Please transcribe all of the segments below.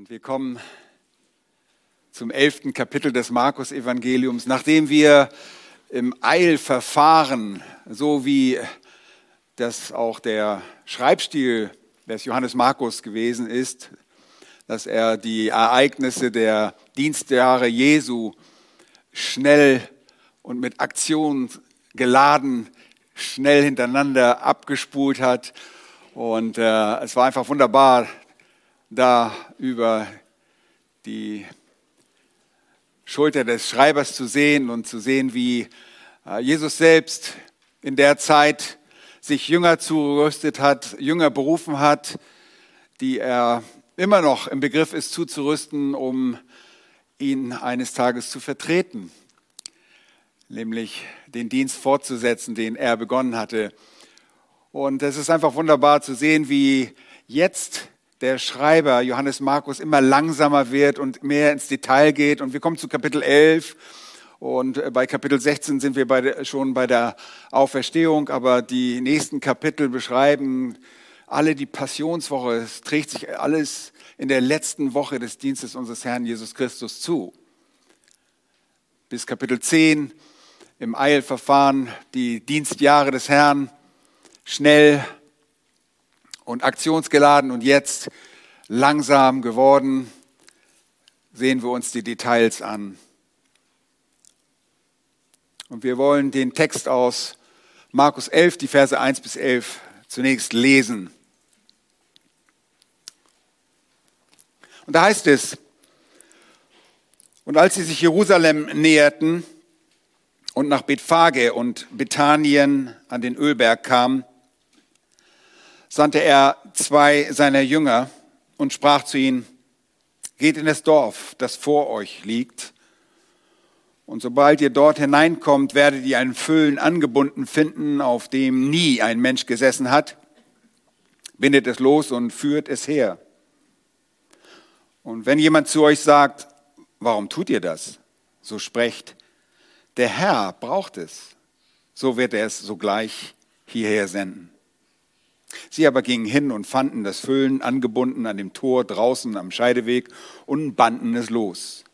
Und wir kommen zum elften Kapitel des Markus-Evangeliums, nachdem wir im Eilverfahren, so wie das auch der Schreibstil des Johannes Markus gewesen ist, dass er die Ereignisse der Dienstjahre Jesu schnell und mit Aktion geladen, schnell hintereinander abgespult hat. Und äh, es war einfach wunderbar, da über die Schulter des Schreibers zu sehen und zu sehen, wie äh, Jesus selbst in der Zeit sich Jünger zurüstet hat, Jünger berufen hat, die er immer noch im Begriff ist zuzurüsten, um ihn eines Tages zu vertreten, nämlich den Dienst fortzusetzen, den er begonnen hatte. Und es ist einfach wunderbar zu sehen, wie jetzt der Schreiber Johannes Markus immer langsamer wird und mehr ins Detail geht. Und wir kommen zu Kapitel 11 und äh, bei Kapitel 16 sind wir bei, schon bei der Auferstehung, aber die nächsten Kapitel beschreiben alle die Passionswoche. Es trägt sich alles in der letzten Woche des Dienstes unseres Herrn Jesus Christus zu. Bis Kapitel 10 im Eilverfahren die Dienstjahre des Herrn schnell und aktionsgeladen und jetzt langsam geworden. Sehen wir uns die Details an. Und wir wollen den Text aus Markus 11, die Verse 1 bis 11 zunächst lesen. Und da heißt es, und als sie sich Jerusalem näherten und nach Bethphage und Bethanien an den Ölberg kamen, sandte er zwei seiner Jünger und sprach zu ihnen, geht in das Dorf, das vor euch liegt, und sobald ihr dort hineinkommt, werdet ihr einen Füllen angebunden finden, auf dem nie ein Mensch gesessen hat. Bindet es los und führt es her. Und wenn jemand zu euch sagt, warum tut ihr das? So sprecht, der Herr braucht es. So wird er es sogleich hierher senden. Sie aber gingen hin und fanden das Füllen angebunden an dem Tor draußen am Scheideweg und banden es los.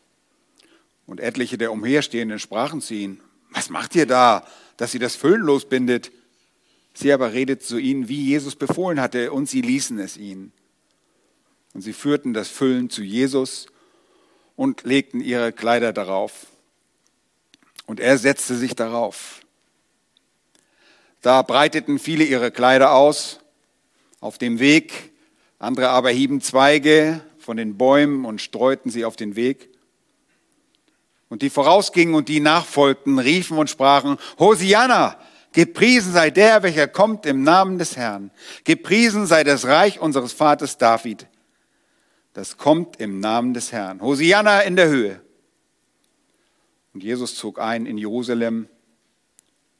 Und etliche der Umherstehenden sprachen zu ihnen, was macht ihr da, dass sie das Füllen losbindet? Sie aber redet zu ihnen, wie Jesus befohlen hatte, und sie ließen es ihnen. Und sie führten das Füllen zu Jesus und legten ihre Kleider darauf. Und er setzte sich darauf. Da breiteten viele ihre Kleider aus auf dem Weg, andere aber hieben Zweige von den Bäumen und streuten sie auf den Weg. Und die vorausgingen und die nachfolgten, riefen und sprachen, Hosianna, gepriesen sei der, welcher kommt im Namen des Herrn. Gepriesen sei das Reich unseres Vaters David. Das kommt im Namen des Herrn. Hosianna in der Höhe. Und Jesus zog ein in Jerusalem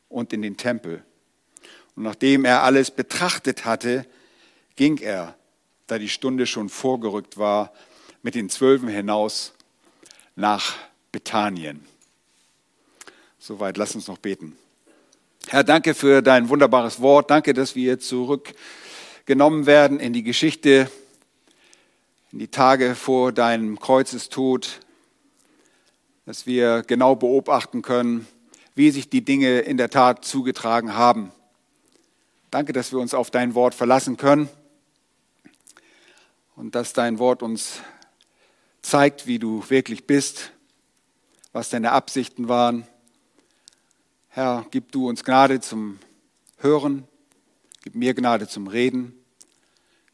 und in den Tempel. Und nachdem er alles betrachtet hatte, ging er, da die Stunde schon vorgerückt war, mit den Zwölfen hinaus nach Bethanien. Soweit, lass uns noch beten. Herr, danke für dein wunderbares Wort. Danke, dass wir zurückgenommen werden in die Geschichte, in die Tage vor deinem Kreuzestod, dass wir genau beobachten können, wie sich die Dinge in der Tat zugetragen haben. Danke, dass wir uns auf dein Wort verlassen können und dass dein Wort uns zeigt, wie du wirklich bist, was deine Absichten waren. Herr, gib du uns Gnade zum Hören, gib mir Gnade zum Reden.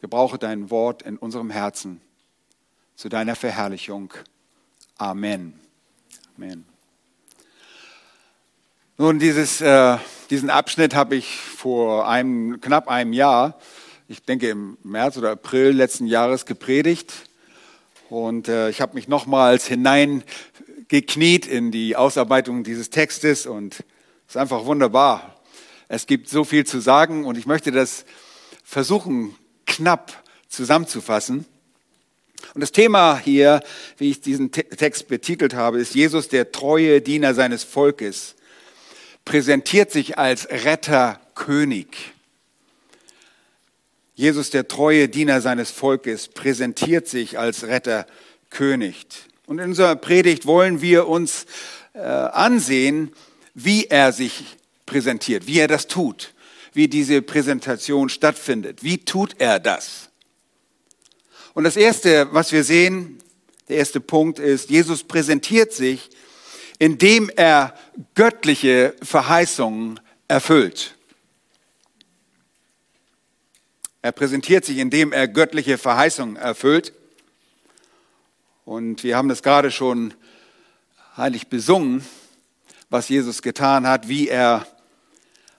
Gebrauche dein Wort in unserem Herzen zu deiner Verherrlichung. Amen. Amen. Nun, dieses, äh, diesen Abschnitt habe ich vor einem, knapp einem Jahr ich denke im März oder April letzten Jahres gepredigt. Und äh, ich habe mich nochmals hineingekniet in die Ausarbeitung dieses Textes und es ist einfach wunderbar. Es gibt so viel zu sagen und ich möchte das versuchen, knapp zusammenzufassen. Und das Thema hier, wie ich diesen Text betitelt habe, ist Jesus, der treue Diener seines Volkes, präsentiert sich als Retterkönig. Jesus, der treue Diener seines Volkes, präsentiert sich als Retter, König. Und in unserer Predigt wollen wir uns äh, ansehen, wie er sich präsentiert, wie er das tut, wie diese Präsentation stattfindet. Wie tut er das? Und das Erste, was wir sehen, der erste Punkt ist, Jesus präsentiert sich, indem er göttliche Verheißungen erfüllt. Er präsentiert sich, indem er göttliche Verheißungen erfüllt. Und wir haben das gerade schon heilig besungen, was Jesus getan hat, wie er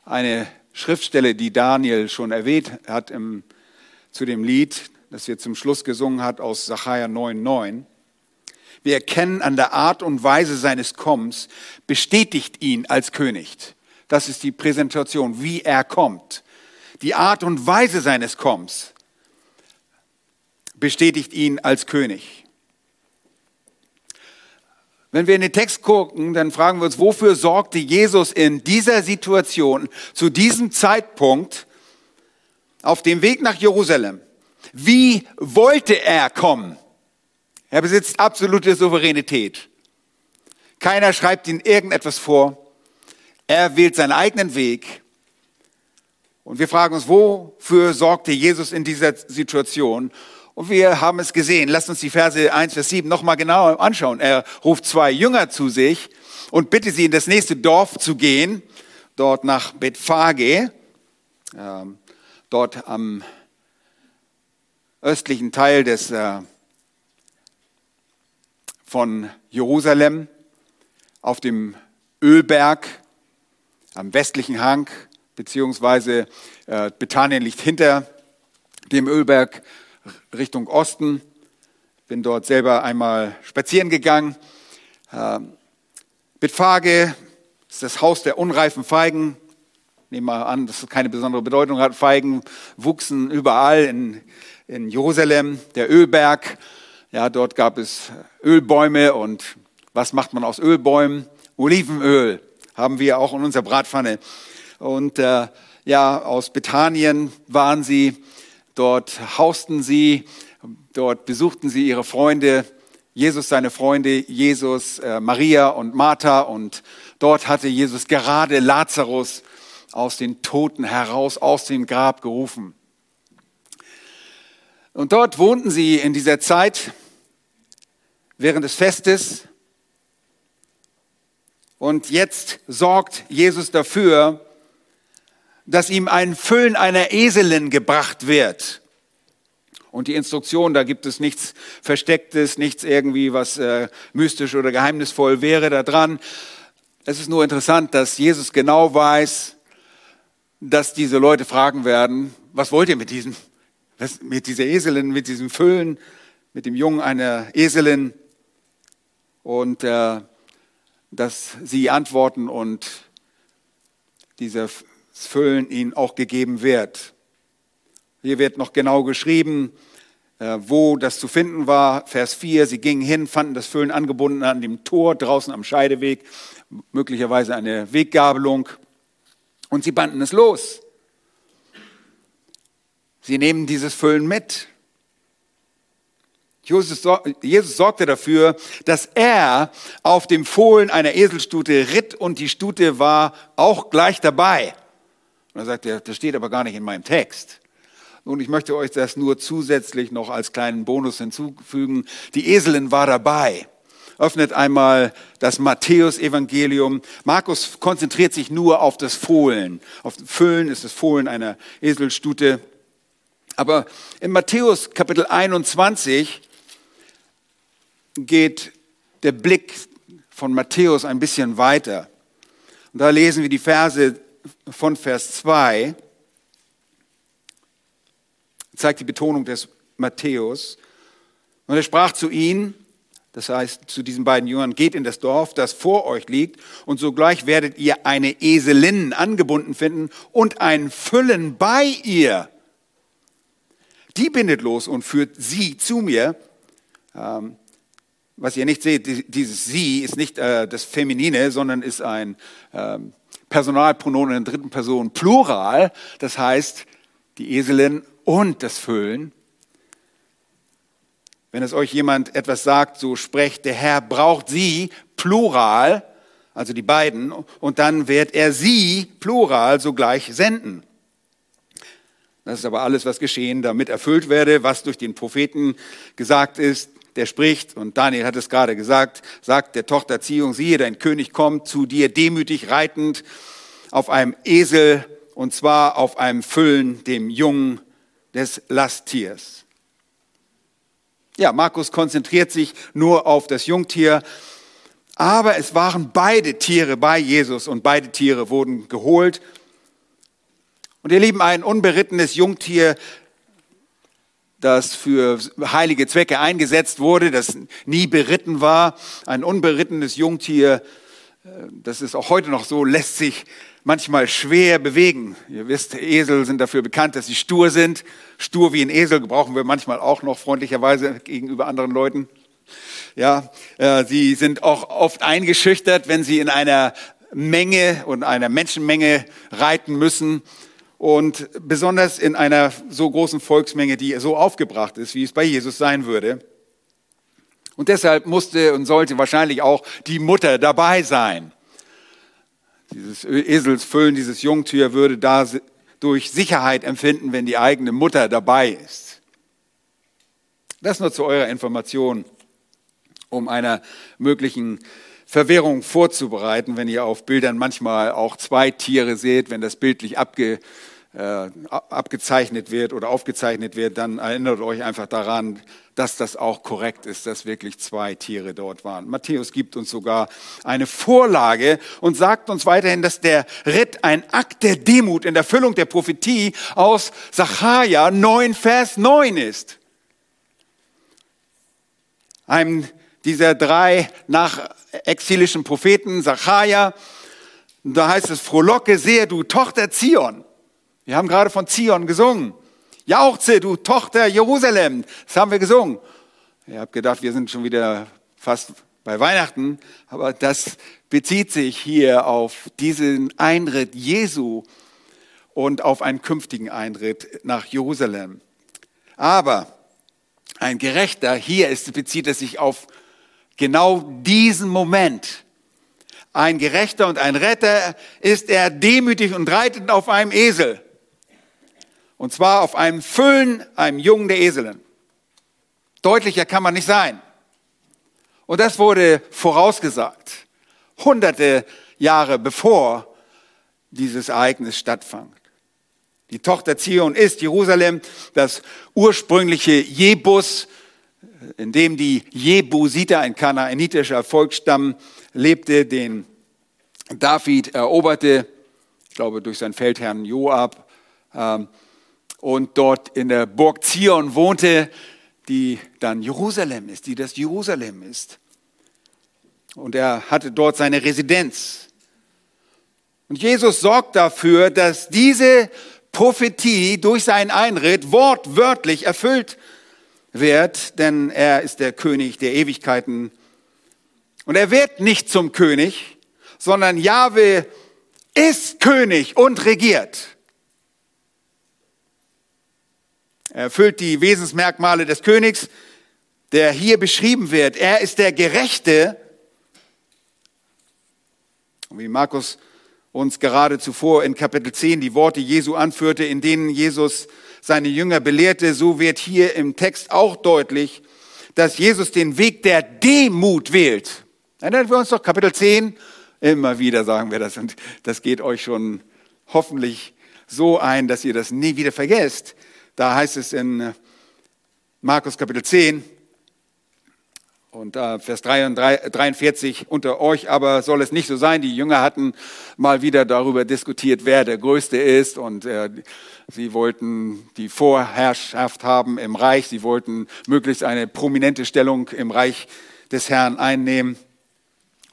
eine Schriftstelle, die Daniel schon erwähnt hat im, zu dem Lied, das wir zum Schluss gesungen hat aus Sacharja 9,9. Wir erkennen an der Art und Weise seines Kommens, bestätigt ihn als König. Das ist die Präsentation, wie er kommt die Art und Weise seines Kommens bestätigt ihn als König. Wenn wir in den Text gucken, dann fragen wir uns, wofür sorgte Jesus in dieser Situation, zu diesem Zeitpunkt, auf dem Weg nach Jerusalem? Wie wollte er kommen? Er besitzt absolute Souveränität. Keiner schreibt ihm irgendetwas vor. Er wählt seinen eigenen Weg und wir fragen uns, wofür sorgte Jesus in dieser Situation? Und wir haben es gesehen. Lasst uns die Verse 1 Vers 7 nochmal genauer anschauen. Er ruft zwei Jünger zu sich und bittet sie in das nächste Dorf zu gehen, dort nach Bethphage, äh, dort am östlichen Teil des, äh, von Jerusalem, auf dem Ölberg, am westlichen Hang beziehungsweise äh, Bethanien liegt hinter dem Ölberg Richtung Osten. Bin dort selber einmal spazieren gegangen. Äh, Bethphage ist das Haus der unreifen Feigen. Nehmen wir an, dass es keine besondere Bedeutung hat. Feigen wuchsen überall in, in Jerusalem. Der Ölberg, ja, dort gab es Ölbäume und was macht man aus Ölbäumen? Olivenöl haben wir auch in unserer Bratpfanne. Und äh, ja, aus Bethanien waren sie, dort hausten sie, dort besuchten sie ihre Freunde, Jesus seine Freunde, Jesus, äh, Maria und Martha. Und dort hatte Jesus gerade Lazarus aus den Toten heraus, aus dem Grab gerufen. Und dort wohnten sie in dieser Zeit während des Festes. Und jetzt sorgt Jesus dafür, dass ihm ein Füllen einer Eselin gebracht wird. Und die Instruktion, da gibt es nichts Verstecktes, nichts irgendwie, was äh, mystisch oder geheimnisvoll wäre da dran. Es ist nur interessant, dass Jesus genau weiß, dass diese Leute fragen werden, was wollt ihr mit diesem, was, mit dieser Eselin, mit diesem Füllen, mit dem Jungen einer Eselin? Und äh, dass sie antworten und dieser Füllen ihnen auch gegeben wird. Hier wird noch genau geschrieben, äh, wo das zu finden war. Vers 4, sie gingen hin, fanden das Füllen angebunden an dem Tor draußen am Scheideweg, möglicherweise eine Weggabelung, und sie banden es los. Sie nehmen dieses Füllen mit. Jesus, sorgte dafür, dass er auf dem Fohlen einer Eselstute ritt und die Stute war auch gleich dabei. Und dann sagt er, das steht aber gar nicht in meinem Text. Nun, ich möchte euch das nur zusätzlich noch als kleinen Bonus hinzufügen. Die Eselin war dabei. Öffnet einmal das Matthäus-Evangelium. Markus konzentriert sich nur auf das Fohlen. Auf Füllen ist das Fohlen einer Eselstute. Aber in Matthäus Kapitel 21 geht der Blick von Matthäus ein bisschen weiter. Und da lesen wir die Verse von Vers 2 zeigt die Betonung des Matthäus. Und er sprach zu ihnen, das heißt zu diesen beiden Jüngern, geht in das Dorf, das vor euch liegt, und sogleich werdet ihr eine Eselin angebunden finden und ein Füllen bei ihr. Die bindet los und führt sie zu mir. Ähm, was ihr nicht seht, dieses sie ist nicht äh, das Feminine, sondern ist ein ähm, Personalpronomen in der dritten Person Plural. Das heißt, die Eselin und das Füllen. Wenn es euch jemand etwas sagt, so sprecht, der Herr braucht sie, plural, also die beiden, und dann wird er sie, plural, sogleich senden. Das ist aber alles, was geschehen, damit erfüllt werde, was durch den Propheten gesagt ist. Der spricht, und Daniel hat es gerade gesagt, sagt der Tochter Ziehung, siehe, dein König kommt zu dir demütig reitend auf einem Esel, und zwar auf einem Füllen, dem Jungen des Lasttiers. Ja, Markus konzentriert sich nur auf das Jungtier, aber es waren beide Tiere bei Jesus und beide Tiere wurden geholt. Und ihr Lieben, ein unberittenes Jungtier, das für heilige Zwecke eingesetzt wurde, das nie beritten war, ein unberittenes Jungtier, äh, das ist auch heute noch so, lässt sich manchmal schwer bewegen. Ihr wisst, Esel sind dafür bekannt, dass sie stur sind. Stur wie ein Esel gebrauchen wir manchmal auch noch freundlicherweise gegenüber anderen Leuten. Ja, äh, sie sind auch oft eingeschüchtert, wenn sie in einer Menge und einer Menschenmenge reiten müssen. Und besonders in einer so großen Volksmenge, die so aufgebracht ist, wie es bei Jesus sein würde. Und deshalb musste und sollte wahrscheinlich auch die Mutter dabei sein. Dieses Eselsfüllen, dieses Jungtier würde da durch Sicherheit empfinden, wenn die eigene Mutter dabei ist. Das nur zu eurer Information um einer möglichen Verwirrung vorzubereiten, wenn ihr auf Bildern manchmal auch zwei Tiere seht, wenn das bildlich abge, abgezeichnet wird oder aufgezeichnet wird, dann erinnert euch einfach daran, dass das auch korrekt ist, dass wirklich zwei Tiere dort waren. Matthäus gibt uns sogar eine Vorlage und sagt uns weiterhin, dass der Ritt ein Akt der Demut in der Erfüllung der Prophetie aus Sacharja 9, Vers 9 ist. Einem dieser drei nach exilischen Propheten, Sacharja. Da heißt es, frohlocke sehr, du Tochter Zion. Wir haben gerade von Zion gesungen. Jauchze, du Tochter Jerusalem. Das haben wir gesungen. Ihr habt gedacht, wir sind schon wieder fast bei Weihnachten, aber das bezieht sich hier auf diesen Einritt Jesu und auf einen künftigen Einritt nach Jerusalem. Aber ein Gerechter, hier ist, bezieht es sich auf genau diesen Moment. Ein Gerechter und ein Retter ist er demütig und reitet auf einem Esel. Und zwar auf einem Füllen, einem Jungen der Eselin. Deutlicher kann man nicht sein. Und das wurde vorausgesagt, hunderte Jahre bevor dieses Ereignis stattfand. Die Tochter Zion ist Jerusalem, das ursprüngliche Jebus, in dem die Jebusiter, ein kanaanitischer Volksstamm, lebte, den David eroberte, ich glaube durch seinen Feldherrn Joab, ähm, und dort in der Burg Zion wohnte, die dann Jerusalem ist, die das Jerusalem ist. Und er hatte dort seine Residenz. Und Jesus sorgt dafür, dass diese Prophetie durch seinen Einritt wortwörtlich erfüllt wird, denn er ist der König der Ewigkeiten. Und er wird nicht zum König, sondern Jahwe ist König und regiert. Er erfüllt die Wesensmerkmale des Königs, der hier beschrieben wird. Er ist der Gerechte. Und wie Markus uns gerade zuvor in Kapitel 10 die Worte Jesu anführte, in denen Jesus seine Jünger belehrte, so wird hier im Text auch deutlich, dass Jesus den Weg der Demut wählt. Erinnern wir uns doch Kapitel 10, immer wieder sagen wir das und das geht euch schon hoffentlich so ein, dass ihr das nie wieder vergesst. Da heißt es in Markus Kapitel 10, und äh, Vers 43, unter euch aber soll es nicht so sein. Die Jünger hatten mal wieder darüber diskutiert, wer der Größte ist. Und äh, sie wollten die Vorherrschaft haben im Reich. Sie wollten möglichst eine prominente Stellung im Reich des Herrn einnehmen.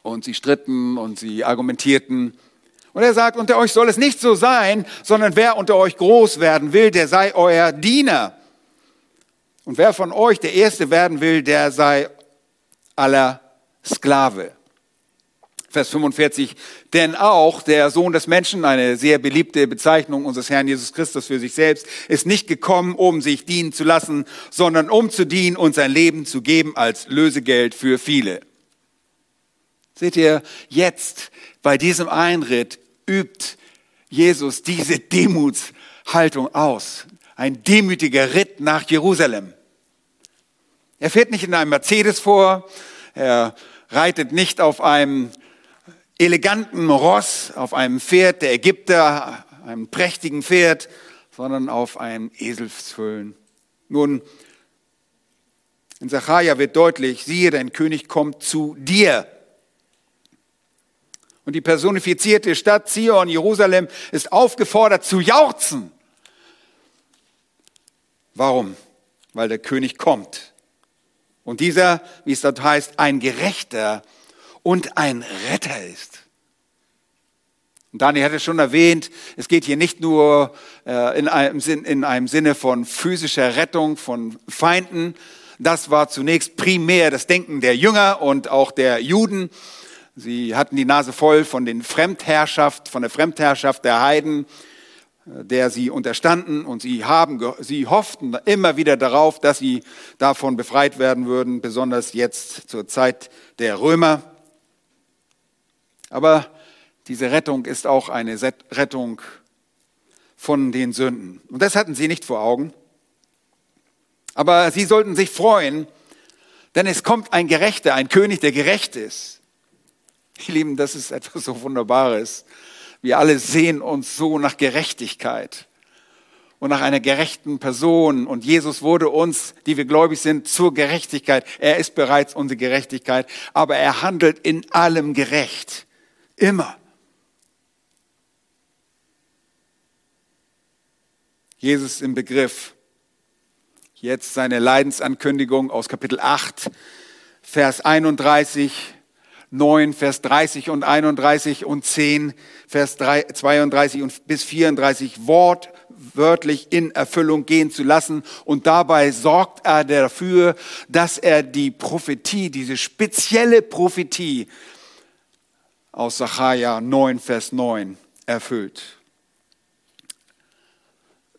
Und sie stritten und sie argumentierten. Und er sagt, unter euch soll es nicht so sein, sondern wer unter euch groß werden will, der sei euer Diener. Und wer von euch der Erste werden will, der sei aller Sklave. Vers 45, denn auch der Sohn des Menschen, eine sehr beliebte Bezeichnung unseres Herrn Jesus Christus für sich selbst, ist nicht gekommen, um sich dienen zu lassen, sondern um zu dienen und sein Leben zu geben als Lösegeld für viele. Seht ihr, jetzt bei diesem Einritt übt Jesus diese Demutshaltung aus. Ein demütiger Ritt nach Jerusalem. Er fährt nicht in einem Mercedes vor, er reitet nicht auf einem eleganten Ross, auf einem Pferd der Ägypter, einem prächtigen Pferd, sondern auf einem Eselsfüllen. Nun, in Sacharja wird deutlich, siehe, dein König kommt zu dir. Und die personifizierte Stadt Zion, Jerusalem, ist aufgefordert zu jauchzen. Warum? Weil der König kommt. Und dieser, wie es dort heißt, ein Gerechter und ein Retter ist. Und Daniel hatte schon erwähnt, es geht hier nicht nur äh, in, einem Sinn, in einem Sinne von physischer Rettung von Feinden. Das war zunächst primär das Denken der Jünger und auch der Juden. Sie hatten die Nase voll von den Fremdherrschaft, von der Fremdherrschaft der Heiden, äh, der sie unterstanden und sie haben, sie hofften immer wieder darauf, dass sie davon befreit werden würden, besonders jetzt zur Zeit der Römer. Aber diese Rettung ist auch eine Rettung von den Sünden. Und das hatten sie nicht vor Augen. Aber sie sollten sich freuen, denn es kommt ein Gerechter, ein König, der gerecht ist. Ihr Lieben, das ist etwas so Wunderbares. Wir alle sehen uns so nach Gerechtigkeit und nach einer gerechten Person. Und Jesus wurde uns, die wir gläubig sind, zur Gerechtigkeit. Er ist bereits unsere Gerechtigkeit, aber er handelt in allem gerecht. Immer. Jesus im Begriff, jetzt seine Leidensankündigung aus Kapitel 8, Vers 31, 9, Vers 30 und 31 und 10, Vers 32 und bis 34 wortwörtlich in Erfüllung gehen zu lassen. Und dabei sorgt er dafür, dass er die Prophetie, diese spezielle Prophetie aus Sacharja 9, Vers 9 erfüllt.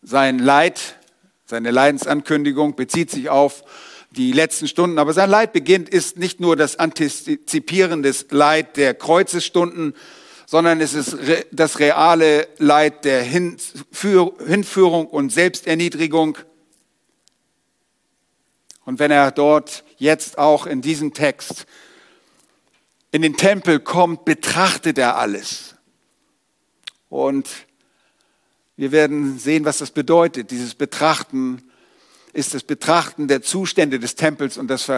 Sein Leid, seine Leidensankündigung bezieht sich auf die letzten Stunden. Aber sein Leid beginnt, ist nicht nur das Antizipieren des Leid der Kreuzesstunden, sondern es ist das reale Leid der Hinführung und Selbsterniedrigung. Und wenn er dort jetzt auch in diesem Text in den Tempel kommt, betrachtet er alles. Und wir werden sehen, was das bedeutet. Dieses Betrachten ist das Betrachten der Zustände des Tempels und das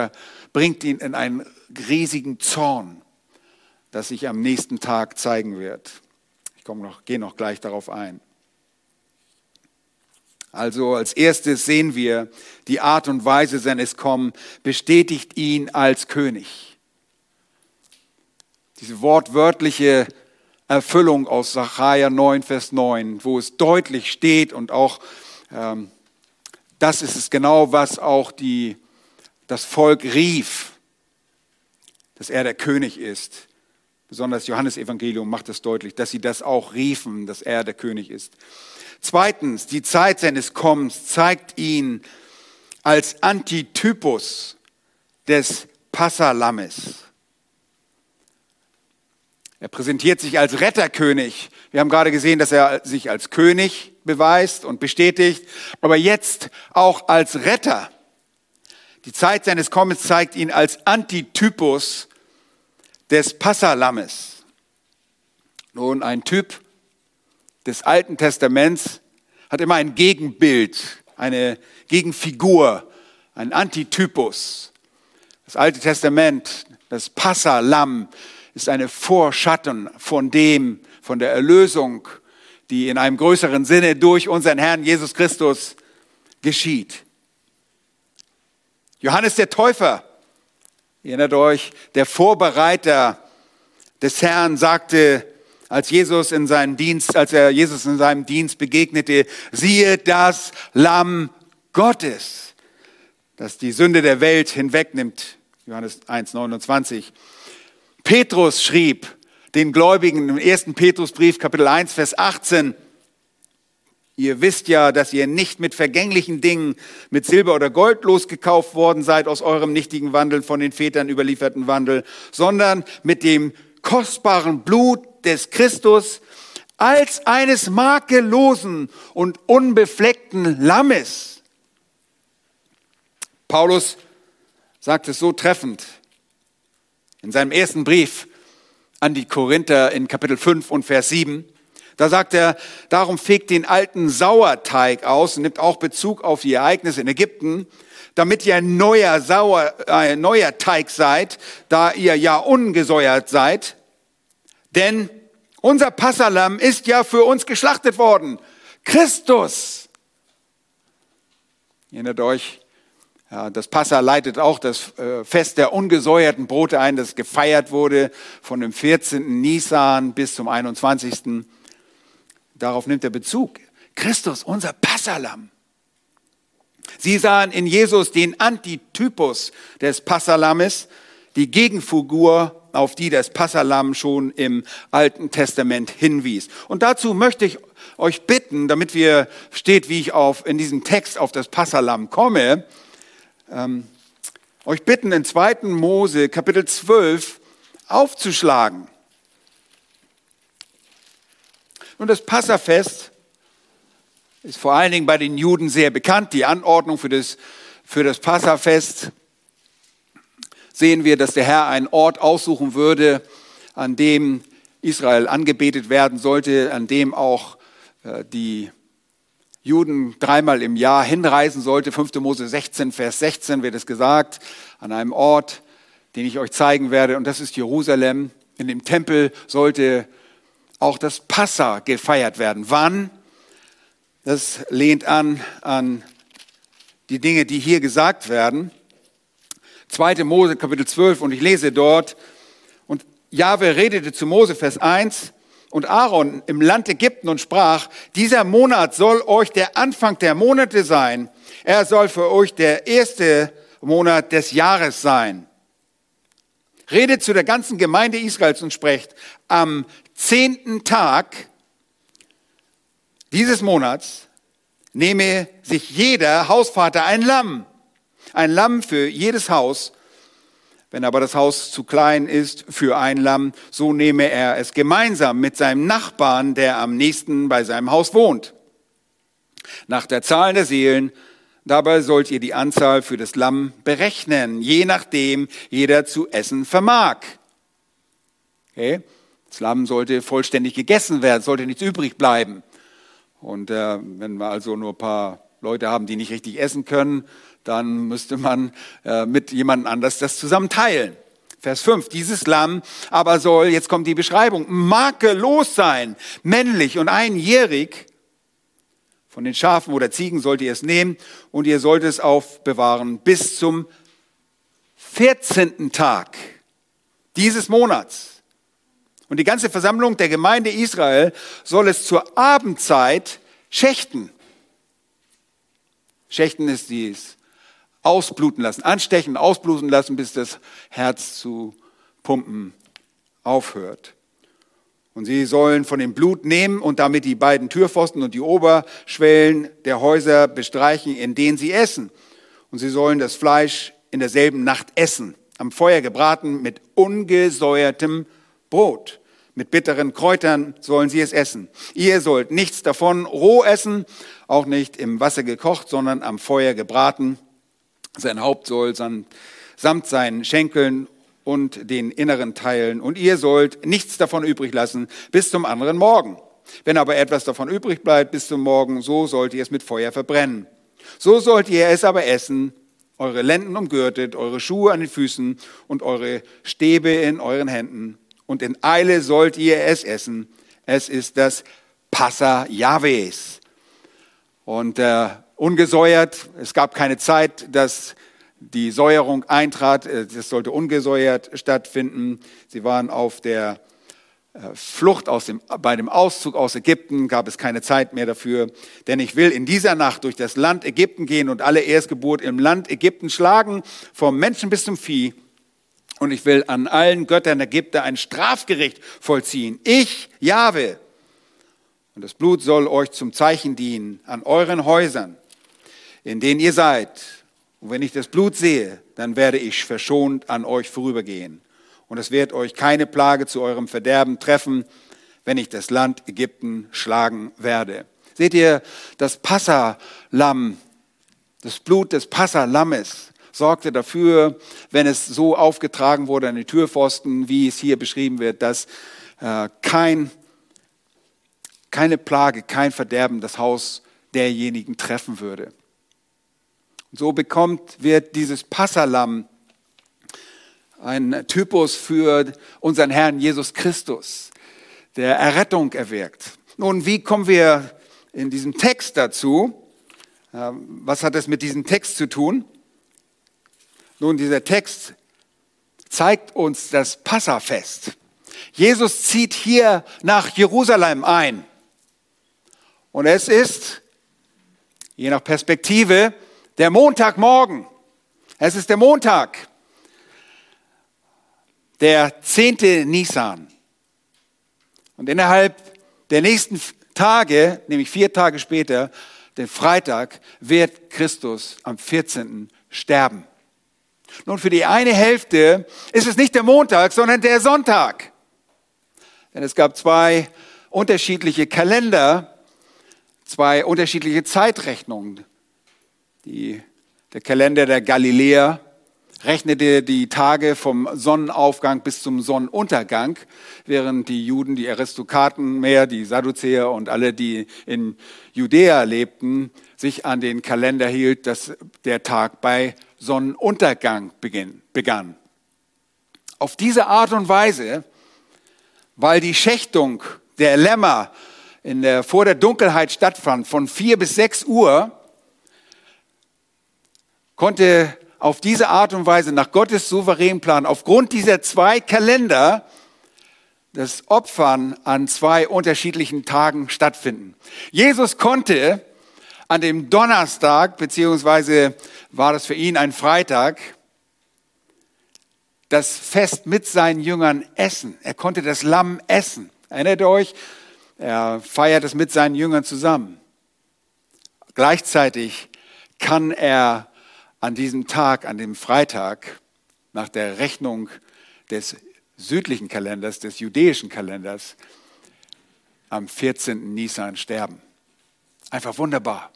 bringt ihn in einen riesigen Zorn, das sich am nächsten Tag zeigen wird. Ich komme noch, gehe noch gleich darauf ein. Also als erstes sehen wir, die Art und Weise seines Kommen bestätigt ihn als König. Diese wortwörtliche Erfüllung aus Sacharja 9, Vers 9, wo es deutlich steht und auch ähm, das ist es genau, was auch die, das Volk rief, dass er der König ist. Besonders Johannes Evangelium macht es deutlich, dass sie das auch riefen, dass er der König ist. Zweitens, die Zeit seines Kommens zeigt ihn als Antitypus des Passalammes. Er präsentiert sich als Retterkönig. Wir haben gerade gesehen, dass er sich als König beweist und bestätigt, aber jetzt auch als Retter. Die Zeit seines Kommens zeigt ihn als Antitypus des Passalammes. Nun, ein Typ des Alten Testaments hat immer ein Gegenbild, eine Gegenfigur, ein Antitypus. Das Alte Testament, das Passalam, ist eine Vorschatten von dem, von der Erlösung, die in einem größeren Sinne durch unseren Herrn Jesus Christus geschieht. Johannes der Täufer, erinnert euch, der Vorbereiter des Herrn sagte, als Jesus in seinem Dienst, als er Jesus in seinem Dienst begegnete, siehe das Lamm Gottes, das die Sünde der Welt hinwegnimmt. Johannes 1, 29. Petrus schrieb, den Gläubigen im ersten Petrusbrief, Kapitel 1, Vers 18. Ihr wisst ja, dass ihr nicht mit vergänglichen Dingen, mit Silber oder Gold losgekauft worden seid aus eurem nichtigen Wandel, von den Vätern überlieferten Wandel, sondern mit dem kostbaren Blut des Christus als eines makellosen und unbefleckten Lammes. Paulus sagt es so treffend in seinem ersten Brief an die Korinther in Kapitel 5 und Vers 7. Da sagt er, darum fegt den alten Sauerteig aus und nimmt auch Bezug auf die Ereignisse in Ägypten, damit ihr ein neuer, Sauer, äh, neuer Teig seid, da ihr ja ungesäuert seid. Denn unser Passalam ist ja für uns geschlachtet worden. Christus. Erinnert euch, ja, das Passa leitet auch das äh, Fest der ungesäuerten Brote ein, das gefeiert wurde von dem 14. Nisan bis zum 21. Darauf nimmt er Bezug. Christus, unser Passalam. Sie sahen in Jesus den Antitypus des Passalames, die Gegenfigur, auf die das Passalam schon im Alten Testament hinwies. Und dazu möchte ich euch bitten, damit wir steht, wie ich auf, in diesem Text auf das Passalam komme, ähm, euch bitten, in 2. Mose Kapitel 12 aufzuschlagen. Und das Passafest ist vor allen Dingen bei den Juden sehr bekannt. Die Anordnung für das, für das Passafest sehen wir, dass der Herr einen Ort aussuchen würde, an dem Israel angebetet werden sollte, an dem auch äh, die Juden dreimal im Jahr hinreisen sollte. 5. Mose 16, Vers 16 wird es gesagt, an einem Ort, den ich euch zeigen werde, und das ist Jerusalem. In dem Tempel sollte auch das Passa gefeiert werden. Wann? Das lehnt an an die Dinge, die hier gesagt werden. 2. Mose Kapitel 12 und ich lese dort, und Jahwe redete zu Mose Vers 1 und Aaron im Land Ägypten und sprach, dieser Monat soll euch der Anfang der Monate sein. Er soll für euch der erste Monat des Jahres sein. Redet zu der ganzen Gemeinde Israels und sprecht, am zehnten Tag dieses Monats nehme sich jeder Hausvater ein Lamm, ein Lamm für jedes Haus. Wenn aber das Haus zu klein ist für ein Lamm, so nehme er es gemeinsam mit seinem Nachbarn, der am nächsten bei seinem Haus wohnt. Nach der Zahl der Seelen, dabei sollt ihr die Anzahl für das Lamm berechnen, je nachdem jeder zu essen vermag. Okay? Das Lamm sollte vollständig gegessen werden, sollte nichts übrig bleiben. Und äh, wenn wir also nur ein paar Leute haben, die nicht richtig essen können, dann müsste man äh, mit jemand anders das zusammen teilen. Vers 5, dieses Lamm aber soll, jetzt kommt die Beschreibung, makellos sein, männlich und einjährig. Von den Schafen oder Ziegen sollt ihr es nehmen und ihr sollt es aufbewahren bis zum 14. Tag dieses Monats. Und die ganze Versammlung der Gemeinde Israel soll es zur Abendzeit schächten. Schächten ist dies. Ausbluten lassen, anstechen, ausbluten lassen, bis das Herz zu pumpen aufhört. Und sie sollen von dem Blut nehmen und damit die beiden Türpfosten und die Oberschwellen der Häuser bestreichen, in denen sie essen. Und sie sollen das Fleisch in derselben Nacht essen, am Feuer gebraten mit ungesäuertem Brot. Mit bitteren Kräutern sollen sie es essen. Ihr sollt nichts davon roh essen, auch nicht im Wasser gekocht, sondern am Feuer gebraten. Sein Haupt soll samt seinen Schenkeln und den inneren Teilen. Und ihr sollt nichts davon übrig lassen bis zum anderen Morgen. Wenn aber etwas davon übrig bleibt bis zum Morgen, so sollt ihr es mit Feuer verbrennen. So sollt ihr es aber essen, eure Lenden umgürtet, eure Schuhe an den Füßen und eure Stäbe in euren Händen und in Eile sollt ihr es essen. Es ist das Passa Jahwes. Und äh, ungesäuert, es gab keine Zeit, dass die Säuerung eintrat. Es äh, sollte ungesäuert stattfinden. Sie waren auf der äh, Flucht aus dem, bei dem Auszug aus Ägypten gab es keine Zeit mehr dafür. Denn ich will in dieser Nacht durch das Land Ägypten gehen und alle Erstgeburt im Land Ägypten schlagen, vom Menschen bis zum Vieh Und ich will an allen Göttern Ägypter ein Strafgericht vollziehen. Ich, Jahwe. Und das Blut soll euch zum Zeichen dienen an euren Häusern, in denen ihr seid. Und wenn ich das Blut sehe, dann werde ich verschont an euch vorübergehen. Und es wird euch keine Plage zu eurem Verderben treffen, wenn ich das Land Ägypten schlagen werde. Seht ihr, das Passalamm, das Blut des Passalammes sorgte dafür, wenn es so aufgetragen wurde an die Türpfosten, wie es hier beschrieben wird, dass äh, kein keine Plage, kein Verderben das Haus derjenigen treffen würde. So bekommt, wird dieses Passalam ein Typus für unseren Herrn Jesus Christus, der Errettung erwirkt. Nun, wie kommen wir in diesem Text dazu? Ähm, was hat es mit diesem Text zu tun? Nun, dieser Text zeigt uns das Passafest. Jesus zieht hier nach Jerusalem ein. Und es ist, je nach Perspektive, der Montagmorgen. Es ist der Montag, der zehnte Nisan. Und innerhalb der nächsten Tage, nämlich vier Tage später, den Freitag, wird Christus am 14. sterben. Nun, für die eine Hälfte ist es nicht der Montag, sondern der Sonntag. Denn es gab zwei unterschiedliche Kalender, zwei unterschiedliche Zeitrechnungen. Die, der Kalender der Galiläer rechnete die Tage vom Sonnenaufgang bis zum Sonnenuntergang, während die Juden, die Aristokraten mehr, die Sadduzäer und alle, die in Judäa lebten, sich an den Kalender hielt, dass der Tag bei Sonnenuntergang begann. Auf diese Art und Weise, weil die Schächtung der Lämmer in der, vor der Dunkelheit stattfand, von vier bis sechs Uhr, konnte auf diese Art und Weise nach Gottes souveränen Plan, aufgrund dieser zwei Kalender, das Opfern an zwei unterschiedlichen Tagen stattfinden. Jesus konnte an dem Donnerstag, beziehungsweise war das für ihn ein Freitag, das Fest mit seinen Jüngern essen. Er konnte das Lamm essen. Erinnert ihr euch? Er feiert es mit seinen Jüngern zusammen. Gleichzeitig kann er an diesem Tag, an dem Freitag, nach der Rechnung des südlichen Kalenders, des jüdischen Kalenders, am 14. Nisan sterben. Einfach wunderbar.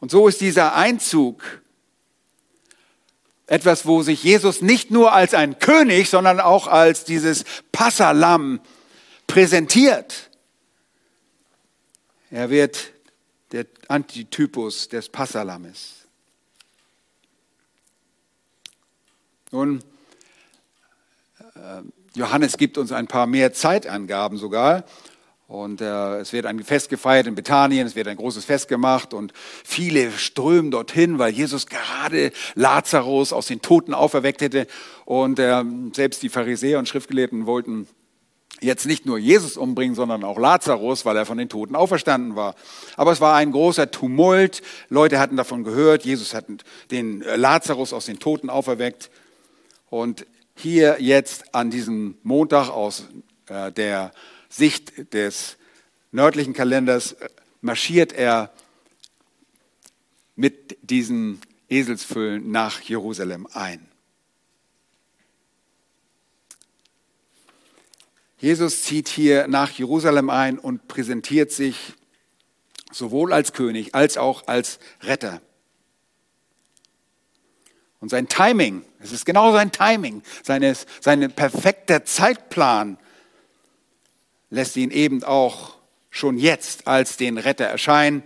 Und so ist dieser Einzug etwas, wo sich Jesus nicht nur als ein König, sondern auch als dieses Passalam präsentiert. Er wird der Antitypus des Passalames. Nun, äh, Johannes gibt uns ein paar mehr Zeitangaben sogar. Und äh, es wird ein Fest gefeiert in Bethanien, es wird ein großes Fest gemacht und viele strömen dorthin, weil Jesus gerade Lazarus aus den Toten auferweckt hätte. Und äh, selbst die Pharisäer und Schriftgelehrten wollten jetzt nicht nur Jesus umbringen, sondern auch Lazarus, weil er von den Toten auferstanden war. Aber es war ein großer Tumult. Leute hatten davon gehört. Jesus hat den Lazarus aus den Toten auferweckt. Und hier jetzt an diesem Montag aus äh, der Sicht des nördlichen Kalenders äh, marschiert er mit diesen Eselsfüllen nach Jerusalem ein. Jesus zieht hier nach Jerusalem ein und präsentiert sich sowohl als König als auch als Retter. Und sein Timing, es ist genau sein Timing, seines, sein perfekter Zeitplan lässt ihn eben auch schon jetzt als den Retter erscheinen.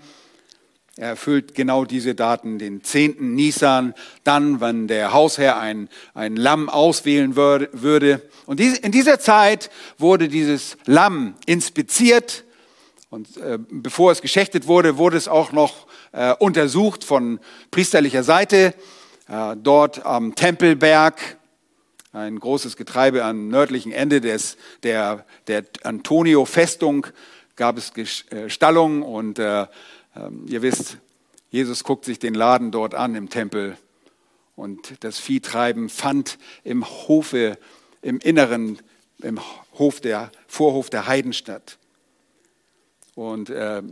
Er erfüllt genau diese Daten, den 10. Nisan, dann, wenn der Hausherr ein, ein Lamm auswählen würde. Und in dieser Zeit wurde dieses Lamm inspiziert und äh, bevor es geschächtet wurde, wurde es auch noch äh, untersucht von priesterlicher Seite. Äh, dort am Tempelberg, ein großes Getreibe am nördlichen Ende des, der, der Antonio-Festung, gab es äh, Stallungen und äh, ähm, ihr wisst, Jesus guckt sich den Laden dort an im Tempel Und das Viehtreiben fand im Hofe, im Inneren, im Hof der, Vorhof der Heiden statt. Und äh,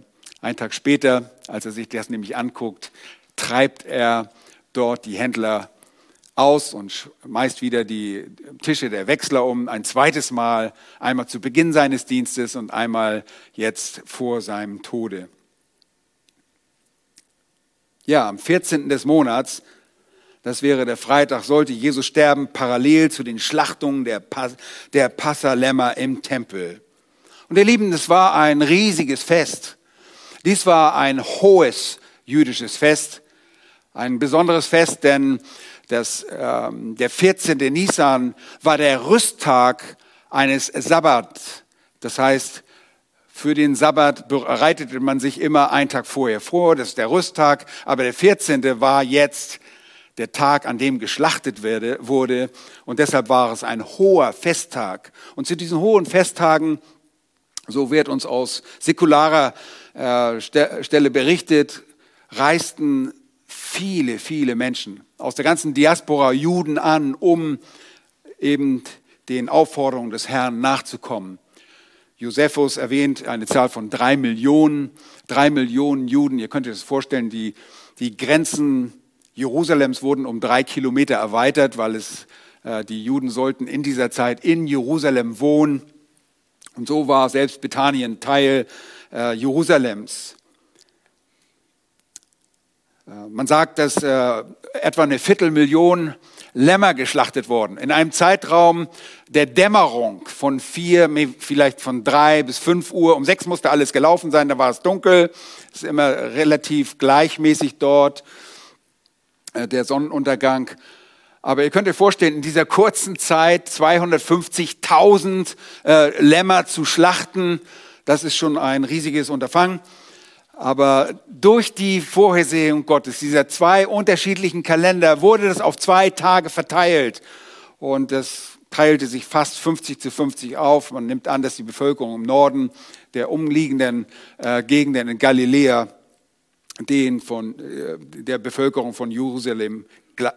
einen Tag später, als er sich das nämlich anguckt, treibt er dort die Händler aus und schmeißt wieder die Tische der Wechsler um, ein zweites Mal, einmal zu Beginn seines Dienstes und einmal jetzt vor seinem Tode. Ja, am 14. des Monats, das wäre der Freitag, sollte Jesus sterben, parallel zu den Schlachtungen der, Pas der Passalämmer im Tempel. Und ihr Lieben, das war ein riesiges Fest. Dies war ein hohes jüdisches Fest, ein besonderes Fest, denn das, ähm, der 14. Nisan war der Rüsttag eines Sabbat. Das heißt, für den Sabbat bereitete man sich immer einen Tag vorher vor, das ist der Rüsttag, aber der 14. war jetzt der Tag, an dem geschlachtet werde, wurde und deshalb war es ein hoher Festtag. Und zu diesen hohen Festtagen, so wird uns aus säkularer äh, Stelle berichtet, reisten viele, viele Menschen aus der ganzen Diaspora Juden an, um eben den Aufforderungen des Herrn nachzukommen. Josephus erwähnt eine Zahl von drei Millionen, drei Millionen Juden. Ihr könnt euch das vorstellen, die, die Grenzen Jerusalems wurden um drei Kilometer erweitert, weil es, äh, die Juden sollten in dieser Zeit in Jerusalem wohnen. Und so war selbst Bethanien Teil äh, Jerusalems. Äh, man sagt, dass äh, etwa eine Viertelmillion Lämmer geschlachtet wurden. In einem Zeitraum der Dämmerung von vier, vielleicht von drei bis fünf Uhr. Um sechs musste alles gelaufen sein, da war es dunkel. Es ist immer relativ gleichmäßig dort, äh, der Sonnenuntergang. Aber ihr könnt euch vorstellen, in dieser kurzen Zeit 250.000 äh, Lämmer zu schlachten, das ist schon ein riesiges Unterfangen. Aber durch die Vorhersehung Gottes, dieser zwei unterschiedlichen Kalender, wurde das auf zwei Tage verteilt. Und das teilte sich fast 50 zu 50 auf. Man nimmt an, dass die Bevölkerung im Norden der umliegenden äh, Gegenden in Galiläa den von äh, der Bevölkerung von Jerusalem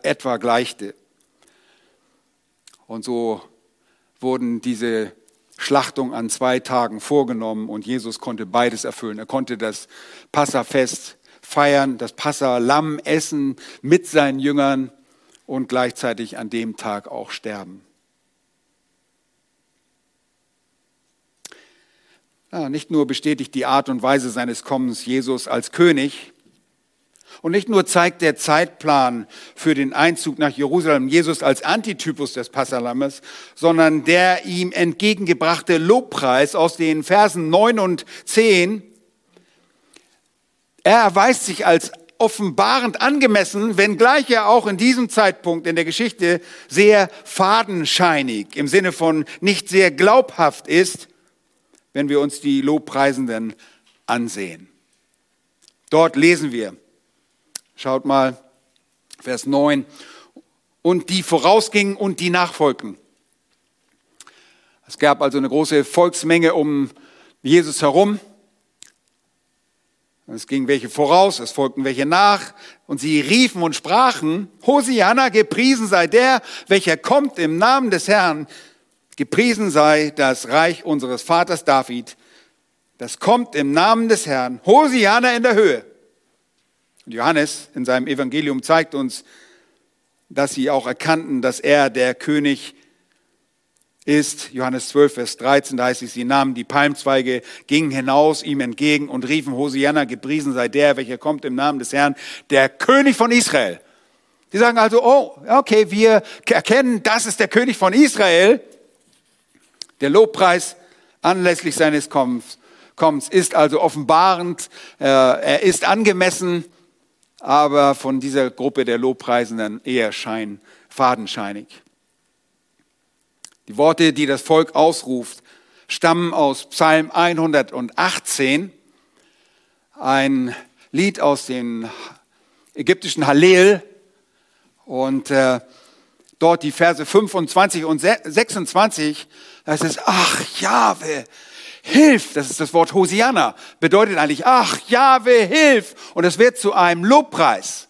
etwa gleichte. Und so wurden diese Schlachtung an zwei Tagen vorgenommen und Jesus konnte beides erfüllen. Er konnte das Passafest feiern, das Passalamm essen mit seinen Jüngern und gleichzeitig an dem Tag auch sterben. Ja, nicht nur bestätigt die Art und Weise seines Kommens Jesus als König, und nicht nur zeigt der Zeitplan für den Einzug nach Jerusalem Jesus als Antitypus des Passalammes, sondern der ihm entgegengebrachte Lobpreis aus den Versen 9 und 10. Er erweist sich als offenbarend angemessen, wenngleich er auch in diesem Zeitpunkt in der Geschichte sehr fadenscheinig im Sinne von nicht sehr glaubhaft ist, wenn wir uns die Lobpreisenden ansehen. Dort lesen wir, Schaut mal, Vers 9. Und die vorausgingen und die nachfolgten. Es gab also eine große Volksmenge um Jesus herum. Es gingen welche voraus, es folgten welche nach, und sie riefen und sprachen, Hosianna, gepriesen sei der, welcher kommt im Namen des Herrn, gepriesen sei das Reich unseres Vaters David, das kommt im Namen des Herrn, Hosianna in der Höhe. Johannes in seinem Evangelium zeigt uns, dass sie auch erkannten, dass er der König ist. Johannes 12, Vers 13, da heißt es, sie nahmen die Palmzweige, gingen hinaus ihm entgegen und riefen, Hosianna, gepriesen sei der, welcher kommt im Namen des Herrn, der König von Israel. Die sagen also, oh, okay, wir erkennen, das ist der König von Israel. Der Lobpreis anlässlich seines Kommens, ist also offenbarend, äh, er ist angemessen aber von dieser Gruppe der Lobpreisenden eher schein, fadenscheinig. Die Worte, die das Volk ausruft, stammen aus Psalm 118, ein Lied aus dem ägyptischen Hallel. Und äh, dort die Verse 25 und 26, da heißt es, ach Jahwe, hilf, das ist das Wort Hosianna, bedeutet eigentlich, ach, Jahwe, hilf. Und es wird zu einem Lobpreis.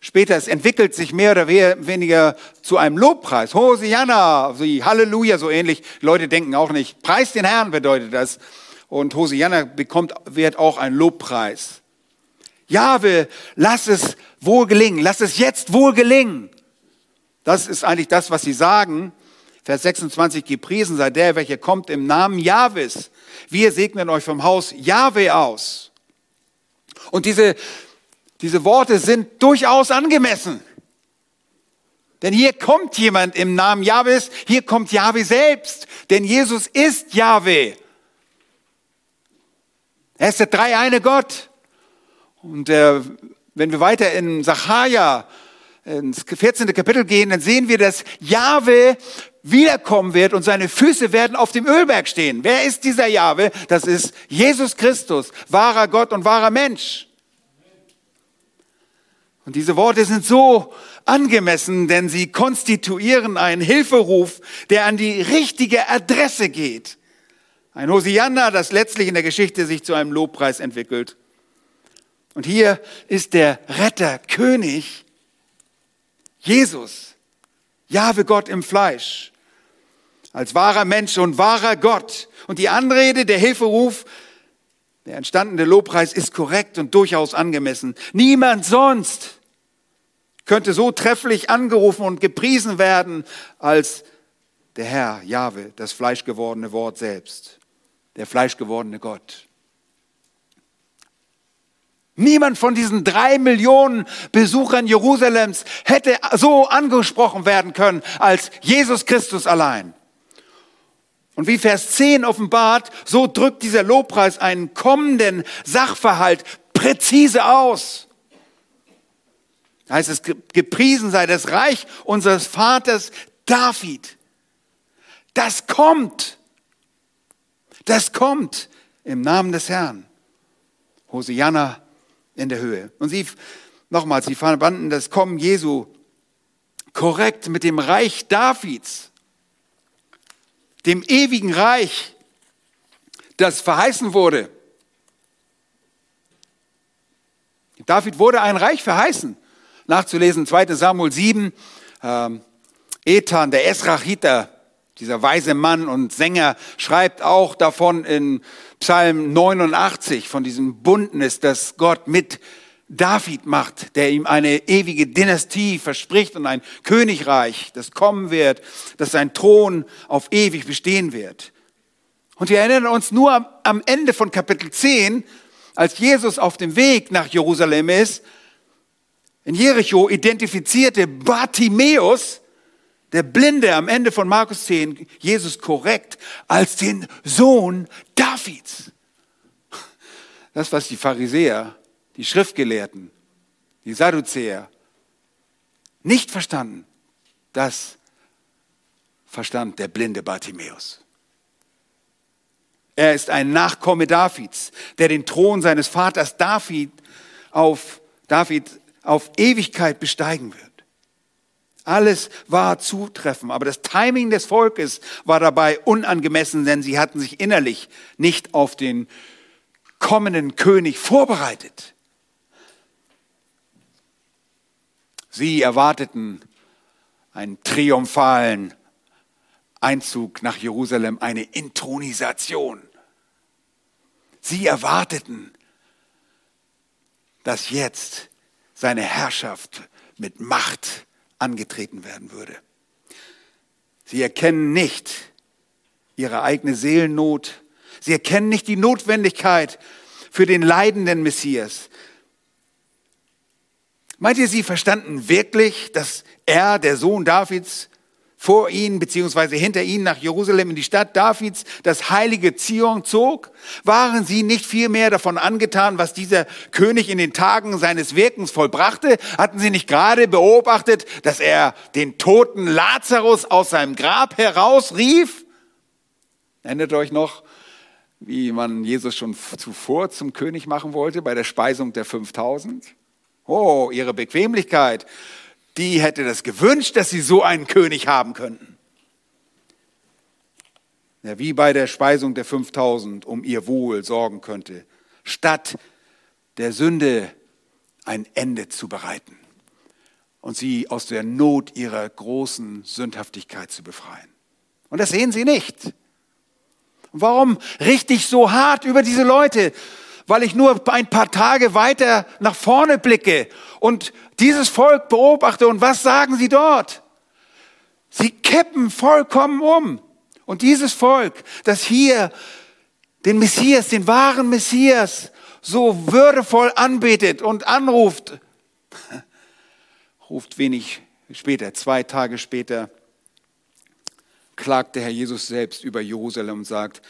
Später, es entwickelt sich mehr oder weniger zu einem Lobpreis. Hosianna, Halleluja, so ähnlich. Leute denken auch nicht, Preis den Herrn bedeutet das. Und Hosianna bekommt, wird auch ein Lobpreis. Jahwe, lass es wohl gelingen, lass es jetzt wohl gelingen. Das ist eigentlich das, was sie sagen. Vers 26, gepriesen sei der, welcher kommt im Namen Jahwes. Wir segnen euch vom Haus Jahwe aus. Und diese diese Worte sind durchaus angemessen. Denn hier kommt jemand im Namen Jahwes, hier kommt Jahwe selbst, denn Jesus ist Jahwe. Er ist der dreieine Gott. Und äh, wenn wir weiter in Sacharja ins 14. Kapitel gehen, dann sehen wir, dass Jahwe wiederkommen wird und seine Füße werden auf dem Ölberg stehen. Wer ist dieser Jahwe? Das ist Jesus Christus, wahrer Gott und wahrer Mensch. Und diese Worte sind so angemessen, denn sie konstituieren einen Hilferuf, der an die richtige Adresse geht. Ein Hosianna, das letztlich in der Geschichte sich zu einem Lobpreis entwickelt. Und hier ist der Retter, König, Jesus, Jahwe Gott im Fleisch, als wahrer Mensch und wahrer Gott. Und die Anrede, der Hilferuf, der entstandene Lobpreis ist korrekt und durchaus angemessen. Niemand sonst könnte so trefflich angerufen und gepriesen werden als der Herr, Jahwe, das fleischgewordene Wort selbst, der fleischgewordene Gott. Niemand von diesen drei Millionen Besuchern Jerusalems hätte so angesprochen werden können als Jesus Christus allein. Und wie Vers 10 offenbart, so drückt dieser Lobpreis einen kommenden Sachverhalt präzise aus heißt es, gepriesen sei das Reich unseres Vaters David. Das kommt. Das kommt im Namen des Herrn. Hosianna in der Höhe. Und sie, nochmals, sie verbanden das Kommen Jesu korrekt mit dem Reich Davids, dem ewigen Reich, das verheißen wurde. David wurde ein Reich verheißen nachzulesen, 2 Samuel 7. Ähm, Ethan, der Esrachiter, dieser weise Mann und Sänger, schreibt auch davon in Psalm 89 von diesem Bundnis, das Gott mit David macht, der ihm eine ewige Dynastie verspricht und ein Königreich, das kommen wird, dass sein Thron auf ewig bestehen wird. Und wir erinnern uns nur am Ende von Kapitel 10, als Jesus auf dem Weg nach Jerusalem ist, in Jericho identifizierte Bartimäus, der Blinde am Ende von Markus 10, Jesus korrekt als den Sohn Davids. Das, was die Pharisäer, die Schriftgelehrten, die Sadduzäer nicht verstanden, das verstand der blinde Bartimäus. Er ist ein Nachkomme Davids, der den Thron seines Vaters David auf David auf Ewigkeit besteigen wird. Alles war zutreffend, aber das Timing des Volkes war dabei unangemessen, denn sie hatten sich innerlich nicht auf den kommenden König vorbereitet. Sie erwarteten einen triumphalen Einzug nach Jerusalem, eine Intronisation. Sie erwarteten, dass jetzt seine Herrschaft mit Macht angetreten werden würde. Sie erkennen nicht ihre eigene Seelennot. Sie erkennen nicht die Notwendigkeit für den leidenden Messias. Meint ihr, sie verstanden wirklich, dass er, der Sohn Davids, vor ihnen beziehungsweise hinter ihnen nach Jerusalem in die Stadt Davids, das heilige Zion zog? Waren sie nicht viel mehr davon angetan, was dieser König in den Tagen seines Wirkens vollbrachte? Hatten sie nicht gerade beobachtet, dass er den toten Lazarus aus seinem Grab herausrief? Erinnert euch noch, wie man Jesus schon zuvor zum König machen wollte bei der Speisung der 5000? Oh, ihre Bequemlichkeit die hätte das gewünscht, dass sie so einen König haben könnten. Ja, wie bei der Speisung der 5000 um ihr Wohl sorgen könnte, statt der Sünde ein Ende zu bereiten. und sie aus der Not ihrer großen Sündhaftigkeit zu befreien. Und das sehen sie nicht. Warum richte ich so hart über diese Leute? Weil ich nur ein paar Tage weiter nach vorne blicke und dieses Volk beobachte. Und was sagen sie dort? Sie kippen vollkommen um. Und dieses Volk, das hier den Messias, den wahren Messias, so würdevoll anbetet und anruft, ruft wenig später, zwei Tage später, klagt der Herr Jesus selbst über Jerusalem und sagt,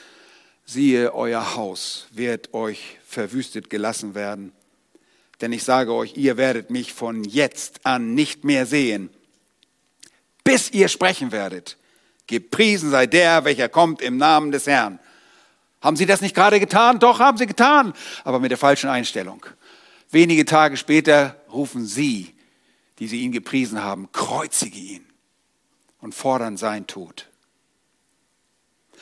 siehe, euer Haus wird euch verwüstet gelassen werden. Denn ich sage euch, ihr werdet mich von jetzt an nicht mehr sehen, bis ihr sprechen werdet. Gepriesen sei der, welcher kommt im Namen des Herrn. Haben Sie das nicht gerade getan? Doch, haben Sie getan, aber mit der falschen Einstellung. Wenige Tage später rufen Sie, die Sie ihn gepriesen haben, kreuzige ihn und fordern sein Tod.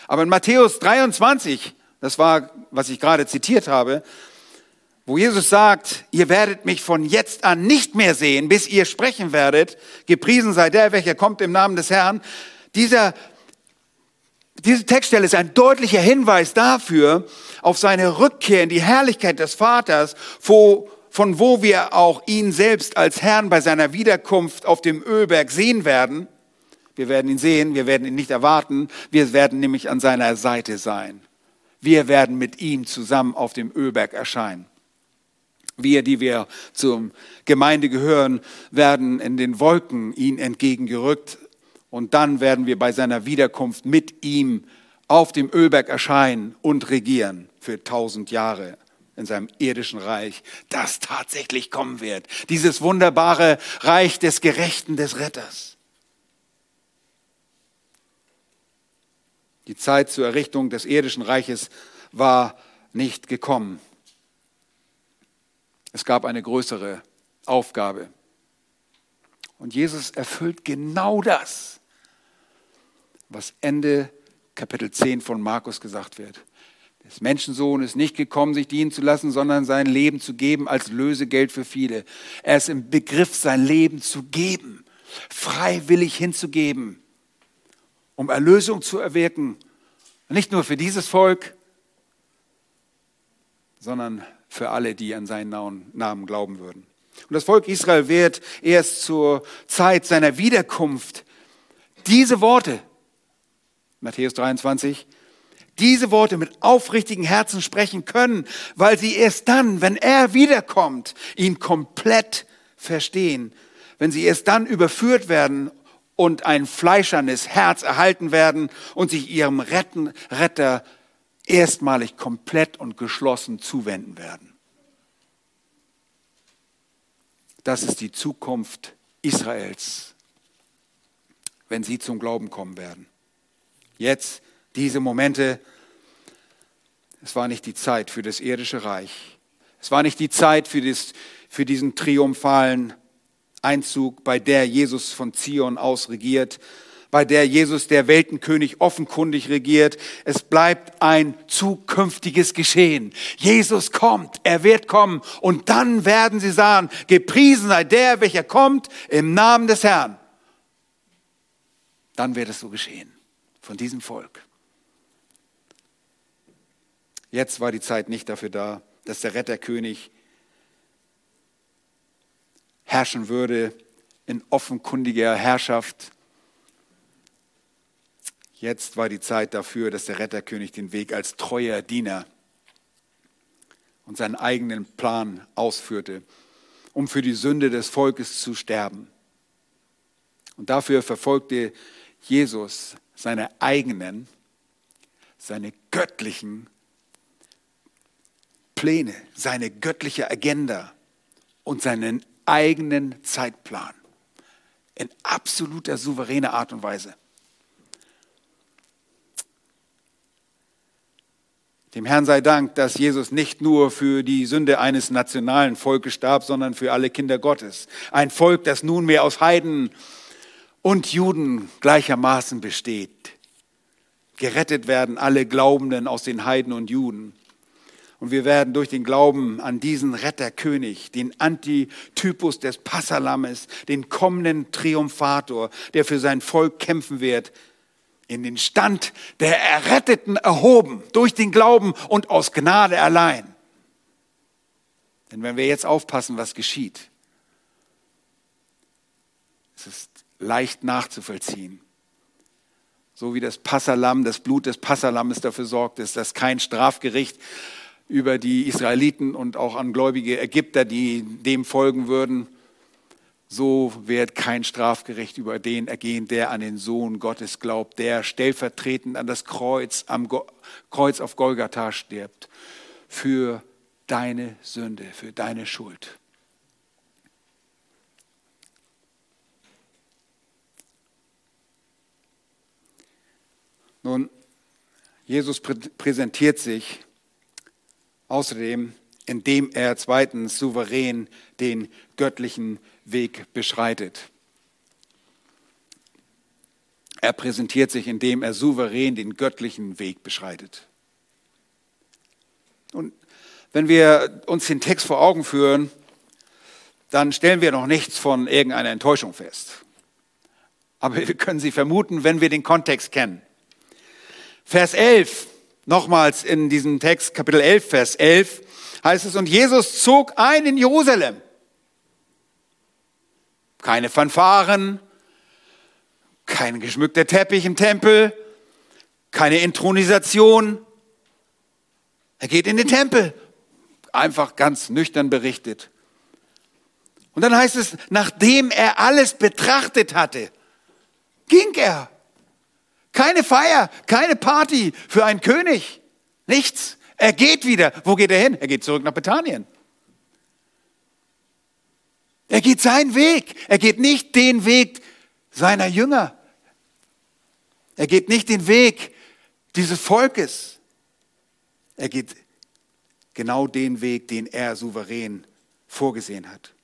Aber in Matthäus 23, das war, was ich gerade zitiert habe, wo Jesus sagt, ihr werdet mich von jetzt an nicht mehr sehen, bis ihr sprechen werdet, gepriesen sei der, welcher kommt im Namen des Herrn. Dieser, diese Textstelle ist ein deutlicher Hinweis dafür, auf seine Rückkehr in die Herrlichkeit des Vaters, wo, von wo wir auch ihn selbst als Herrn bei seiner Wiederkunft auf dem Ölberg sehen werden. Wir werden ihn sehen, wir werden ihn nicht erwarten, wir werden nämlich an seiner Seite sein. Wir werden mit ihm zusammen auf dem Ölberg erscheinen. Wir, die wir zur Gemeinde gehören, werden in den Wolken ihn entgegengerückt und dann werden wir bei seiner Wiederkunft mit ihm auf dem Ölberg erscheinen und regieren für tausend Jahre in seinem irdischen Reich, das tatsächlich kommen wird. Dieses wunderbare Reich des Gerechten, des Retters. Die Zeit zur Errichtung des irdischen Reiches war nicht gekommen. Es gab eine größere Aufgabe. Und Jesus erfüllt genau das, was Ende Kapitel 10 von Markus gesagt wird. Des Menschensohn ist nicht gekommen, sich dienen zu lassen, sondern sein Leben zu geben als Lösegeld für viele. Er ist im Begriff, sein Leben zu geben, freiwillig hinzugeben um Erlösung zu erwirken. Nicht nur für dieses Volk, sondern für alle, die an seinen Namen glauben würden. Und das Volk Israel wird erst zur Zeit seiner Wiederkunft diese Worte, Matthäus 23, diese Worte mit aufrichtigen Herzen sprechen können, weil sie erst dann, wenn er wiederkommt, ihn komplett verstehen, wenn sie erst dann überführt werden und ein fleischernes Herz erhalten werden und sich ihrem Retten, Retter erstmalig komplett und geschlossen zuwenden werden. Das ist die Zukunft Israels, wenn sie zum Glauben kommen werden. Jetzt, diese Momente, es war nicht die Zeit für das irdische Reich. Es war nicht die Zeit für, das, für diesen triumphalen Einzug, bei der Jesus von Zion aus regiert, bei der Jesus der Weltenkönig offenkundig regiert. Es bleibt ein zukünftiges Geschehen. Jesus kommt, er wird kommen und dann werden sie sagen, gepriesen sei der, welcher kommt im Namen des Herrn. Dann wird es so geschehen von diesem Volk. Jetzt war die Zeit nicht dafür da, dass der Retterkönig herrschen würde in offenkundiger Herrschaft. Jetzt war die Zeit dafür, dass der Retterkönig den Weg als treuer Diener und seinen eigenen Plan ausführte, um für die Sünde des Volkes zu sterben. Und dafür verfolgte Jesus seine eigenen, seine göttlichen Pläne, seine göttliche Agenda und seinen eigenen Zeitplan. In absoluter souveräner Art und Weise. Dem Herrn sei Dank, dass Jesus nicht nur für die Sünde eines nationalen Volkes starb, sondern für alle Kinder Gottes. Ein Volk, das nunmehr aus Heiden und Juden gleichermaßen besteht. Gerettet werden alle Glaubenden aus den Heiden und Juden. Und wir werden durch den Glauben an diesen Retterkönig, den Antitypus des Passalammes, den kommenden Triumphator, der für sein Volk kämpfen wird, in den Stand der Erretteten erhoben, durch den Glauben und aus Gnade allein. Denn wenn wir jetzt aufpassen, was geschieht, es ist leicht nachzuvollziehen. So wie das Passalam, das Blut des Passalammes dafür sorgt, dass kein Strafgericht über die Israeliten und auch an gläubige Ägypter, die dem folgen würden, so wird kein Strafgericht über den ergehen, der an den Sohn Gottes glaubt, der stellvertretend an das Kreuz, am Go Kreuz auf Golgatha stirbt, für deine Sünde, für deine Schuld. Nun, Jesus präsentiert sich außerdem, indem er zweitens souverän den göttlichen Weg beschreitet. Er präsentiert sich, indem er souverän den göttlichen Weg beschreitet. Und wenn wir uns den Text vor Augen führen, dann stellen wir noch nichts von irgendeiner Enttäuschung fest. Aber wir können sie vermuten, wenn wir den Kontext kennen. Vers 11, nochmals in diesem Text, Kapitel 11, Vers 11, heißt es, und Jesus zog ein in Jerusalem. Keine Fanfaren, kein geschmückter Teppich im Tempel, keine Intronisation. Er geht in den Tempel, einfach ganz nüchtern berichtet. Und dann heißt es, nachdem er alles betrachtet hatte, ging er. Keine Feier, keine Party für einen König. Nichts. Er geht wieder. Wo geht er hin? Er geht zurück nach Bethanien. Er geht seinen Weg. Er geht nicht den Weg seiner Jünger. Er geht nicht den Weg dieses Volkes. Er geht genau den Weg, den er souverän vorgesehen hat.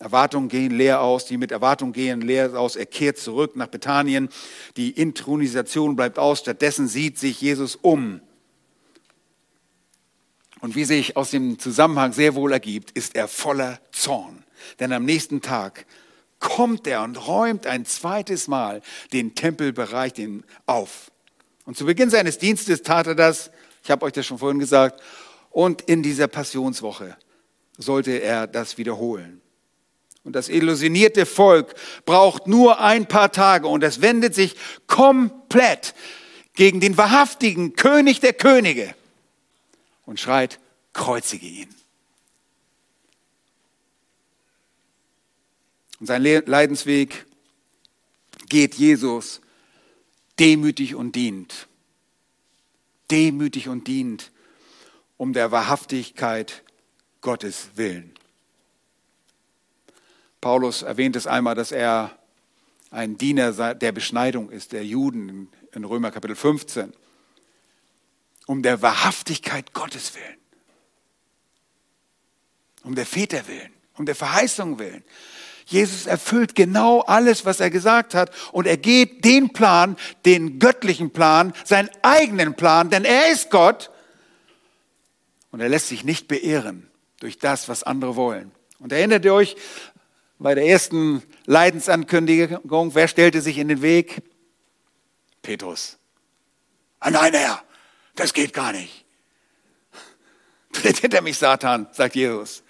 Erwartungen gehen leer aus, die mit Erwartungen gehen leer aus. Er kehrt zurück nach Bethanien. Die Intronisation bleibt aus. Stattdessen sieht sich Jesus um. Und wie sich aus dem Zusammenhang sehr wohl ergibt, ist er voller Zorn. Denn am nächsten Tag kommt er und räumt ein zweites Mal den Tempelbereich auf. Und zu Beginn seines Dienstes tat er das, ich habe euch das schon vorhin gesagt, und in dieser Passionswoche sollte er das wiederholen. Und das illusionierte Volk braucht nur ein paar Tage und es wendet sich komplett gegen den wahrhaftigen König der Könige und schreit, kreuzige ihn. Und sein Leidensweg geht Jesus demütig und dient. Demütig und dient um der Wahrhaftigkeit Gottes willen. Paulus erwähnt es einmal, dass er ein Diener der Beschneidung ist, der Juden in Römer Kapitel 15, um der Wahrhaftigkeit Gottes willen, um der Väter willen, um der Verheißung willen. Jesus erfüllt genau alles, was er gesagt hat und er geht den Plan, den göttlichen Plan, seinen eigenen Plan, denn er ist Gott und er lässt sich nicht beehren durch das, was andere wollen. Und erinnert ihr euch bei der ersten Leidensankündigung, wer stellte sich in den Weg? Petrus. Ah nein, Herr, das geht gar nicht. Tritt hinter mich, Satan, sagt Jesus.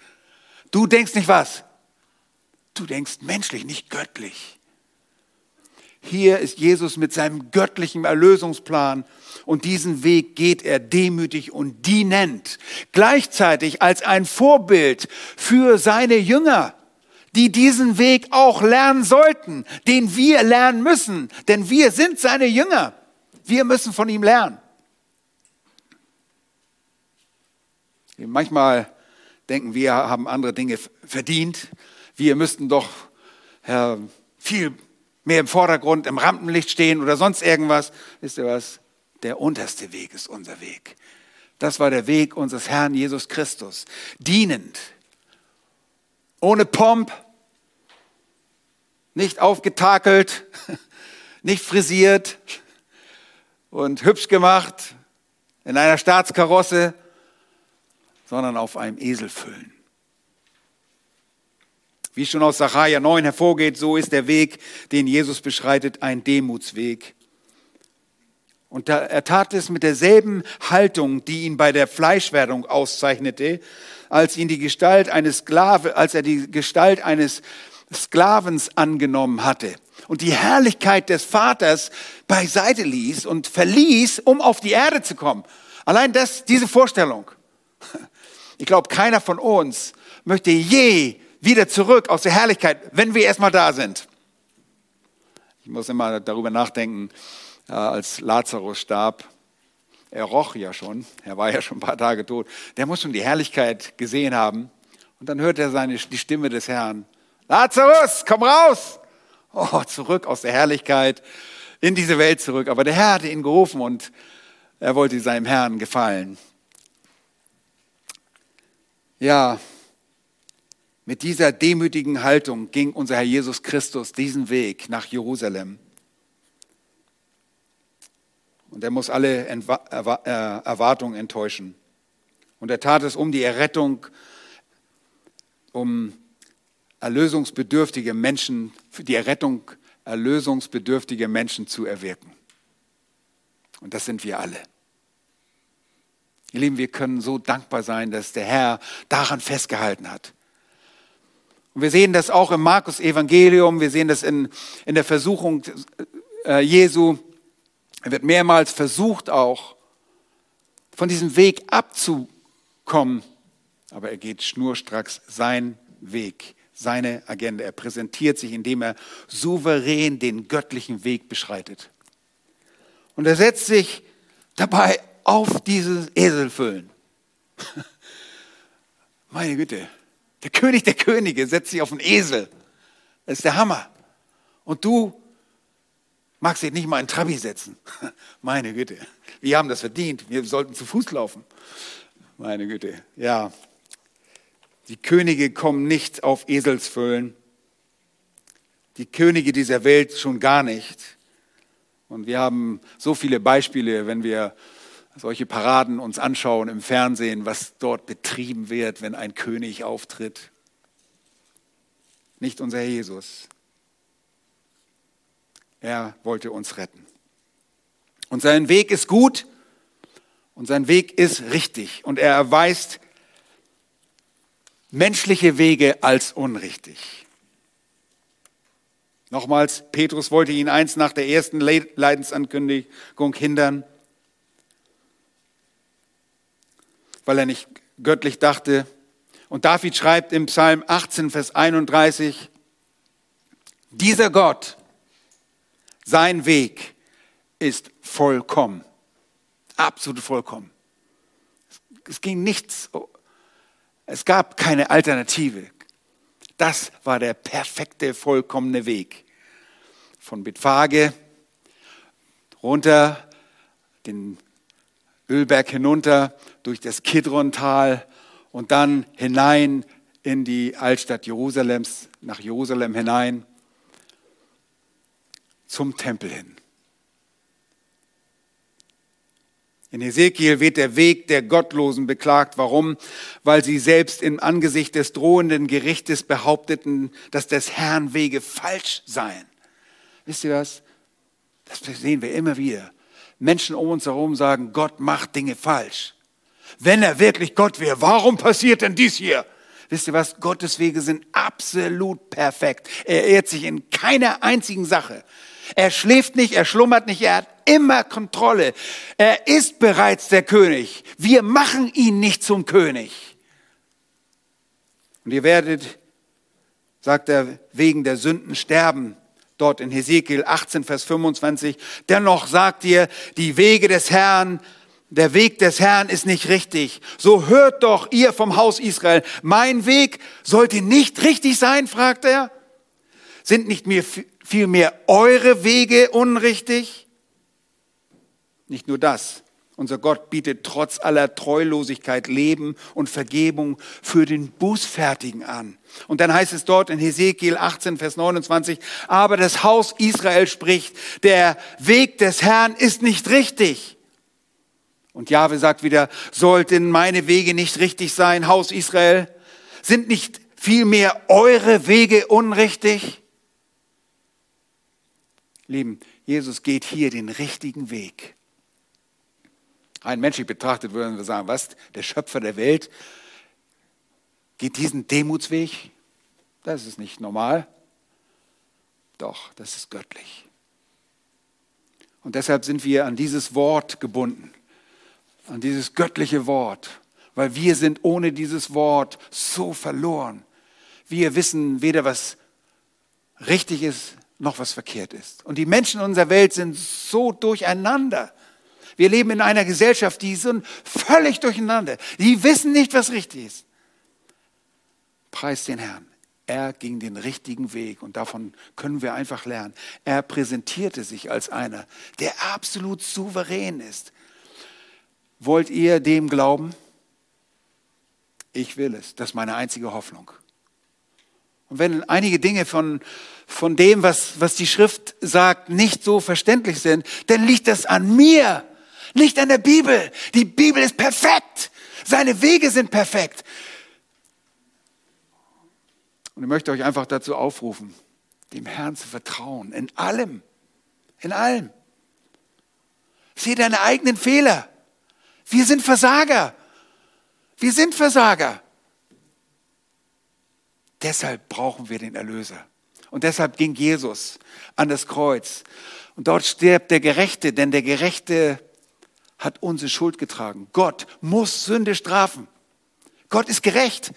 Du denkst nicht was? Du denkst menschlich, nicht göttlich. Hier ist Jesus mit seinem göttlichen Erlösungsplan und diesen Weg geht er demütig und dienend, gleichzeitig als ein Vorbild für seine Jünger die diesen Weg auch lernen sollten, den wir lernen müssen, denn wir sind seine Jünger. Wir müssen von ihm lernen. Manchmal denken wir, haben andere Dinge verdient. Wir müssten doch ja, viel mehr im Vordergrund, im Rampenlicht stehen oder sonst irgendwas. Wisst ihr was? Der unterste Weg ist unser Weg. Das war der Weg unseres Herrn Jesus Christus. Dienend, ohne Pomp, nicht aufgetakelt, nicht frisiert und hübsch gemacht, in einer Staatskarosse, sondern auf einem Esel füllen. Wie schon aus Sacharja 9 hervorgeht, so ist der Weg, den Jesus beschreitet, ein Demutsweg. Und er tat es mit derselben Haltung, die ihn bei der Fleischwerdung auszeichnete, als ihn die Gestalt eines Sklave, als er die Gestalt eines Sklavens angenommen hatte und die Herrlichkeit des Vaters beiseite ließ und verließ, um auf die Erde zu kommen. Allein das, diese Vorstellung. Ich glaube, keiner von uns möchte je wieder zurück aus der Herrlichkeit, wenn wir erstmal da sind. Ich muss immer darüber nachdenken, äh, als Lazarus starb. Er roch ja schon, er war ja schon ein paar Tage tot. Der muss schon die Herrlichkeit gesehen haben. Und dann hört er seine, die Stimme des Herrn. Lazarus, komm raus! Oh, zurück aus der Herrlichkeit in diese Welt zurück. Aber der Herr hatte ihn gerufen und er wollte seinem Herrn gefallen. Ja, mit dieser demütigen Haltung ging unser Herr Jesus Christus diesen Weg nach Jerusalem. Und er muss alle äh, Erwartungen enttäuschen. Und er tat es um die Errettung, um erlösungsbedürftige Menschen, für die Errettung erlösungsbedürftige Menschen zu erwirken. Und das sind wir alle. Ihr Lieben, wir können so dankbar sein, dass der Herr daran festgehalten hat. Und wir sehen das auch im Markus Evangelium, wir sehen das in, in der Versuchung äh, Jesu. Er wird mehrmals versucht auch, von diesem Weg abzukommen, aber er geht schnurstracks seinen Weg, seine Agenda. Er präsentiert sich, indem er souverän den göttlichen Weg beschreitet. Und er setzt sich dabei auf dieses Eselfüllen. Meine Güte, der König der Könige setzt sich auf einen Esel. Das ist der Hammer. Und du magst dich nicht mal in Trabi setzen. Meine Güte, wir haben das verdient. Wir sollten zu Fuß laufen. Meine Güte, ja. Die Könige kommen nicht auf Eselsfüllen. Die Könige dieser Welt schon gar nicht. Und wir haben so viele Beispiele, wenn wir solche Paraden uns anschauen im Fernsehen, was dort betrieben wird, wenn ein König auftritt. Nicht unser Jesus. Er wollte uns retten. Und sein Weg ist gut und sein Weg ist richtig. Und er erweist menschliche Wege als unrichtig. Nochmals, Petrus wollte ihn eins nach der ersten Leidensankündigung hindern, weil er nicht göttlich dachte. Und David schreibt im Psalm 18, Vers 31, dieser Gott, sein Weg ist vollkommen, absolut vollkommen. Es ging nichts, es gab keine Alternative. Das war der perfekte, vollkommene Weg. Von Bethphage runter, den Ölberg hinunter, durch das Kidrontal und dann hinein in die Altstadt Jerusalems, nach Jerusalem hinein zum Tempel hin. In Ezekiel wird der Weg der Gottlosen beklagt. Warum? Weil sie selbst im Angesicht des drohenden Gerichtes behaupteten, dass des Herrn Wege falsch seien. Wisst ihr was? Das sehen wir immer wieder. Menschen um uns herum sagen, Gott macht Dinge falsch. Wenn er wirklich Gott wäre, warum passiert denn dies hier? Wisst ihr was? Gottes Wege sind absolut perfekt. Er ehrt sich in keiner einzigen Sache. Er schläft nicht, er schlummert nicht, er hat immer Kontrolle. Er ist bereits der König. Wir machen ihn nicht zum König. Und ihr werdet, sagt er, wegen der Sünden sterben. Dort in Hesekiel 18, Vers 25. Dennoch sagt ihr, die Wege des Herrn, der Weg des Herrn ist nicht richtig. So hört doch ihr vom Haus Israel, mein Weg sollte nicht richtig sein, fragt er. Sind nicht mir vielmehr eure Wege unrichtig? Nicht nur das. Unser Gott bietet trotz aller Treulosigkeit Leben und Vergebung für den Bußfertigen an. Und dann heißt es dort in Hesekiel 18, Vers 29, aber das Haus Israel spricht, der Weg des Herrn ist nicht richtig. Und Jahwe sagt wieder, sollten meine Wege nicht richtig sein, Haus Israel? Sind nicht vielmehr eure Wege unrichtig? Lieben, Jesus geht hier den richtigen Weg. Rein menschlich betrachtet würden wir sagen, was? Der Schöpfer der Welt geht diesen Demutsweg? Das ist nicht normal. Doch, das ist göttlich. Und deshalb sind wir an dieses Wort gebunden, an dieses göttliche Wort, weil wir sind ohne dieses Wort so verloren. Wir wissen weder, was richtig ist, noch was verkehrt ist. Und die Menschen in unserer Welt sind so durcheinander. Wir leben in einer Gesellschaft, die sind völlig durcheinander. Die wissen nicht, was richtig ist. Preis den Herrn. Er ging den richtigen Weg und davon können wir einfach lernen. Er präsentierte sich als einer, der absolut souverän ist. Wollt ihr dem glauben? Ich will es. Das ist meine einzige Hoffnung. Und wenn einige Dinge von, von dem, was, was die Schrift sagt, nicht so verständlich sind, dann liegt das an mir, nicht an der Bibel. Die Bibel ist perfekt. Seine Wege sind perfekt. Und ich möchte euch einfach dazu aufrufen, dem Herrn zu vertrauen, in allem, in allem. Sieh deine eigenen Fehler. Wir sind Versager. Wir sind Versager. Deshalb brauchen wir den Erlöser. Und deshalb ging Jesus an das Kreuz. Und dort stirbt der Gerechte, denn der Gerechte hat unsere Schuld getragen. Gott muss Sünde strafen. Gott ist gerecht.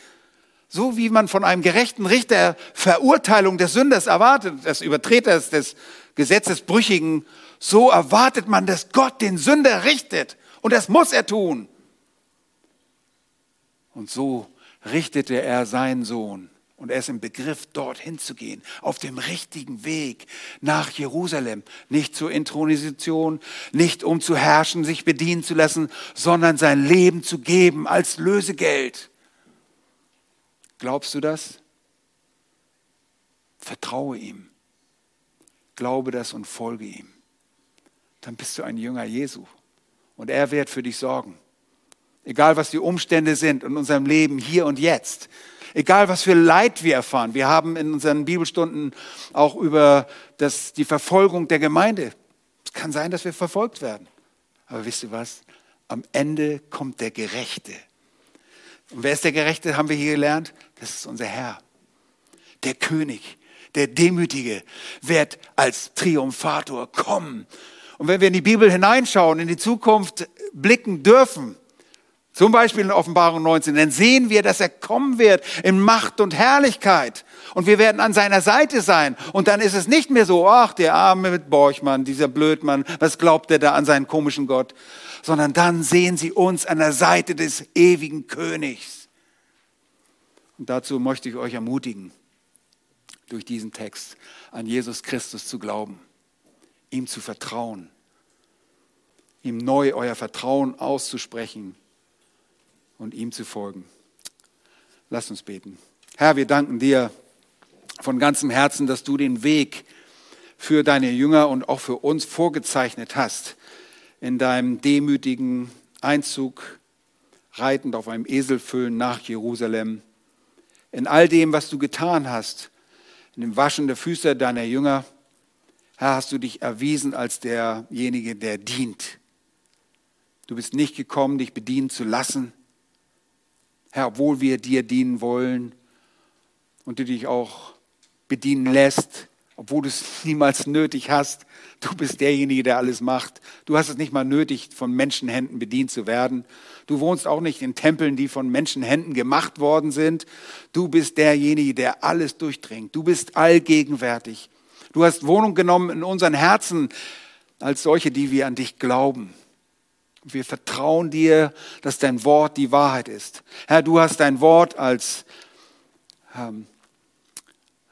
So wie man von einem gerechten Richter Verurteilung des Sünders erwartet, des Übertreters, des Gesetzesbrüchigen, so erwartet man, dass Gott den Sünder richtet. Und das muss er tun. Und so richtete er seinen Sohn und er ist im Begriff, dorthin zu gehen, auf dem richtigen Weg nach Jerusalem. Nicht zur Intronisation, nicht um zu herrschen, sich bedienen zu lassen, sondern sein Leben zu geben als Lösegeld. Glaubst du das? Vertraue ihm. Glaube das und folge ihm. Dann bist du ein Jünger Jesu. Und er wird für dich sorgen. Egal was die Umstände sind in unserem Leben hier und jetzt. Egal, was für Leid wir erfahren. Wir haben in unseren Bibelstunden auch über das, die Verfolgung der Gemeinde. Es kann sein, dass wir verfolgt werden. Aber wisst ihr was? Am Ende kommt der Gerechte. Und wer ist der Gerechte, haben wir hier gelernt? Das ist unser Herr. Der König, der Demütige wird als Triumphator kommen. Und wenn wir in die Bibel hineinschauen, in die Zukunft blicken dürfen, zum Beispiel in Offenbarung 19, dann sehen wir, dass er kommen wird in Macht und Herrlichkeit. Und wir werden an seiner Seite sein. Und dann ist es nicht mehr so, ach, der arme Borchmann, dieser Blödmann, was glaubt er da an seinen komischen Gott? Sondern dann sehen sie uns an der Seite des ewigen Königs. Und dazu möchte ich euch ermutigen, durch diesen Text an Jesus Christus zu glauben, ihm zu vertrauen, ihm neu euer Vertrauen auszusprechen und ihm zu folgen. Lass uns beten. Herr, wir danken dir von ganzem Herzen, dass du den Weg für deine Jünger und auch für uns vorgezeichnet hast in deinem demütigen Einzug, reitend auf einem Eselfüllen nach Jerusalem, in all dem, was du getan hast, in dem Waschen der Füße deiner Jünger, Herr, hast du dich erwiesen als derjenige, der dient. Du bist nicht gekommen, dich bedienen zu lassen, Herr, obwohl wir dir dienen wollen und du dich auch bedienen lässt, obwohl du es niemals nötig hast. Du bist derjenige, der alles macht. Du hast es nicht mal nötig, von Menschenhänden bedient zu werden. Du wohnst auch nicht in Tempeln, die von Menschenhänden gemacht worden sind. Du bist derjenige, der alles durchdringt. Du bist allgegenwärtig. Du hast Wohnung genommen in unseren Herzen als solche, die wir an dich glauben. Wir vertrauen dir, dass dein Wort die Wahrheit ist. Herr, du hast dein Wort als ähm,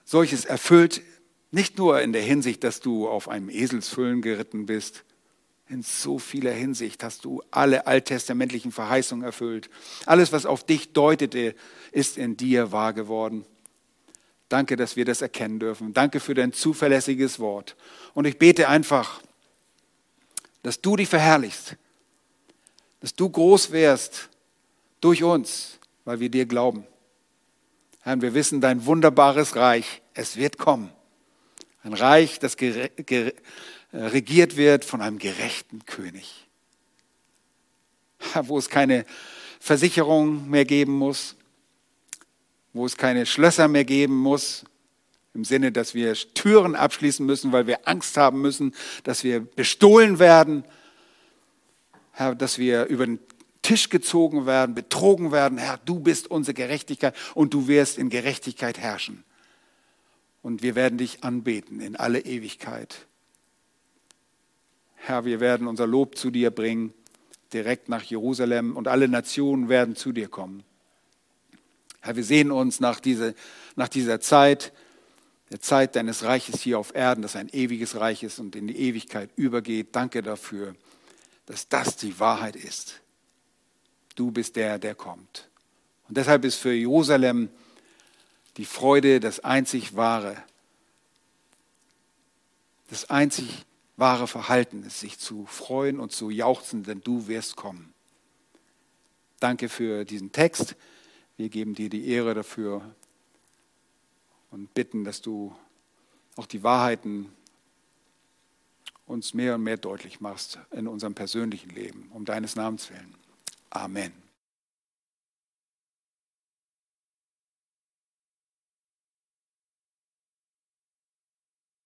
solches erfüllt, nicht nur in der Hinsicht, dass du auf einem Eselsfüllen geritten bist, in so vieler Hinsicht hast du alle alttestamentlichen Verheißungen erfüllt. Alles, was auf dich deutete, ist in dir wahr geworden. Danke, dass wir das erkennen dürfen. Danke für dein zuverlässiges Wort. Und ich bete einfach, dass du dich verherrlichst dass du groß wärst durch uns, weil wir dir glauben. Herr, wir wissen, dein wunderbares Reich, es wird kommen. Ein Reich, das regiert wird von einem gerechten König. Wo es keine Versicherung mehr geben muss, wo es keine Schlösser mehr geben muss, im Sinne, dass wir Türen abschließen müssen, weil wir Angst haben müssen, dass wir bestohlen werden, Herr, dass wir über den Tisch gezogen werden, betrogen werden. Herr, du bist unsere Gerechtigkeit und du wirst in Gerechtigkeit herrschen. Und wir werden dich anbeten in alle Ewigkeit. Herr, wir werden unser Lob zu dir bringen, direkt nach Jerusalem und alle Nationen werden zu dir kommen. Herr, wir sehen uns nach, diese, nach dieser Zeit, der Zeit deines Reiches hier auf Erden, das ein ewiges Reich ist und in die Ewigkeit übergeht. Danke dafür, dass das die Wahrheit ist. Du bist der, der kommt. Und deshalb ist für Jerusalem die Freude das einzig wahre, das einzig wahre Verhalten ist, sich zu freuen und zu jauchzen, denn du wirst kommen. Danke für diesen Text. Wir geben dir die Ehre dafür und bitten, dass du auch die Wahrheiten uns mehr und mehr deutlich machst in unserem persönlichen Leben, um deines Namens willen. Amen.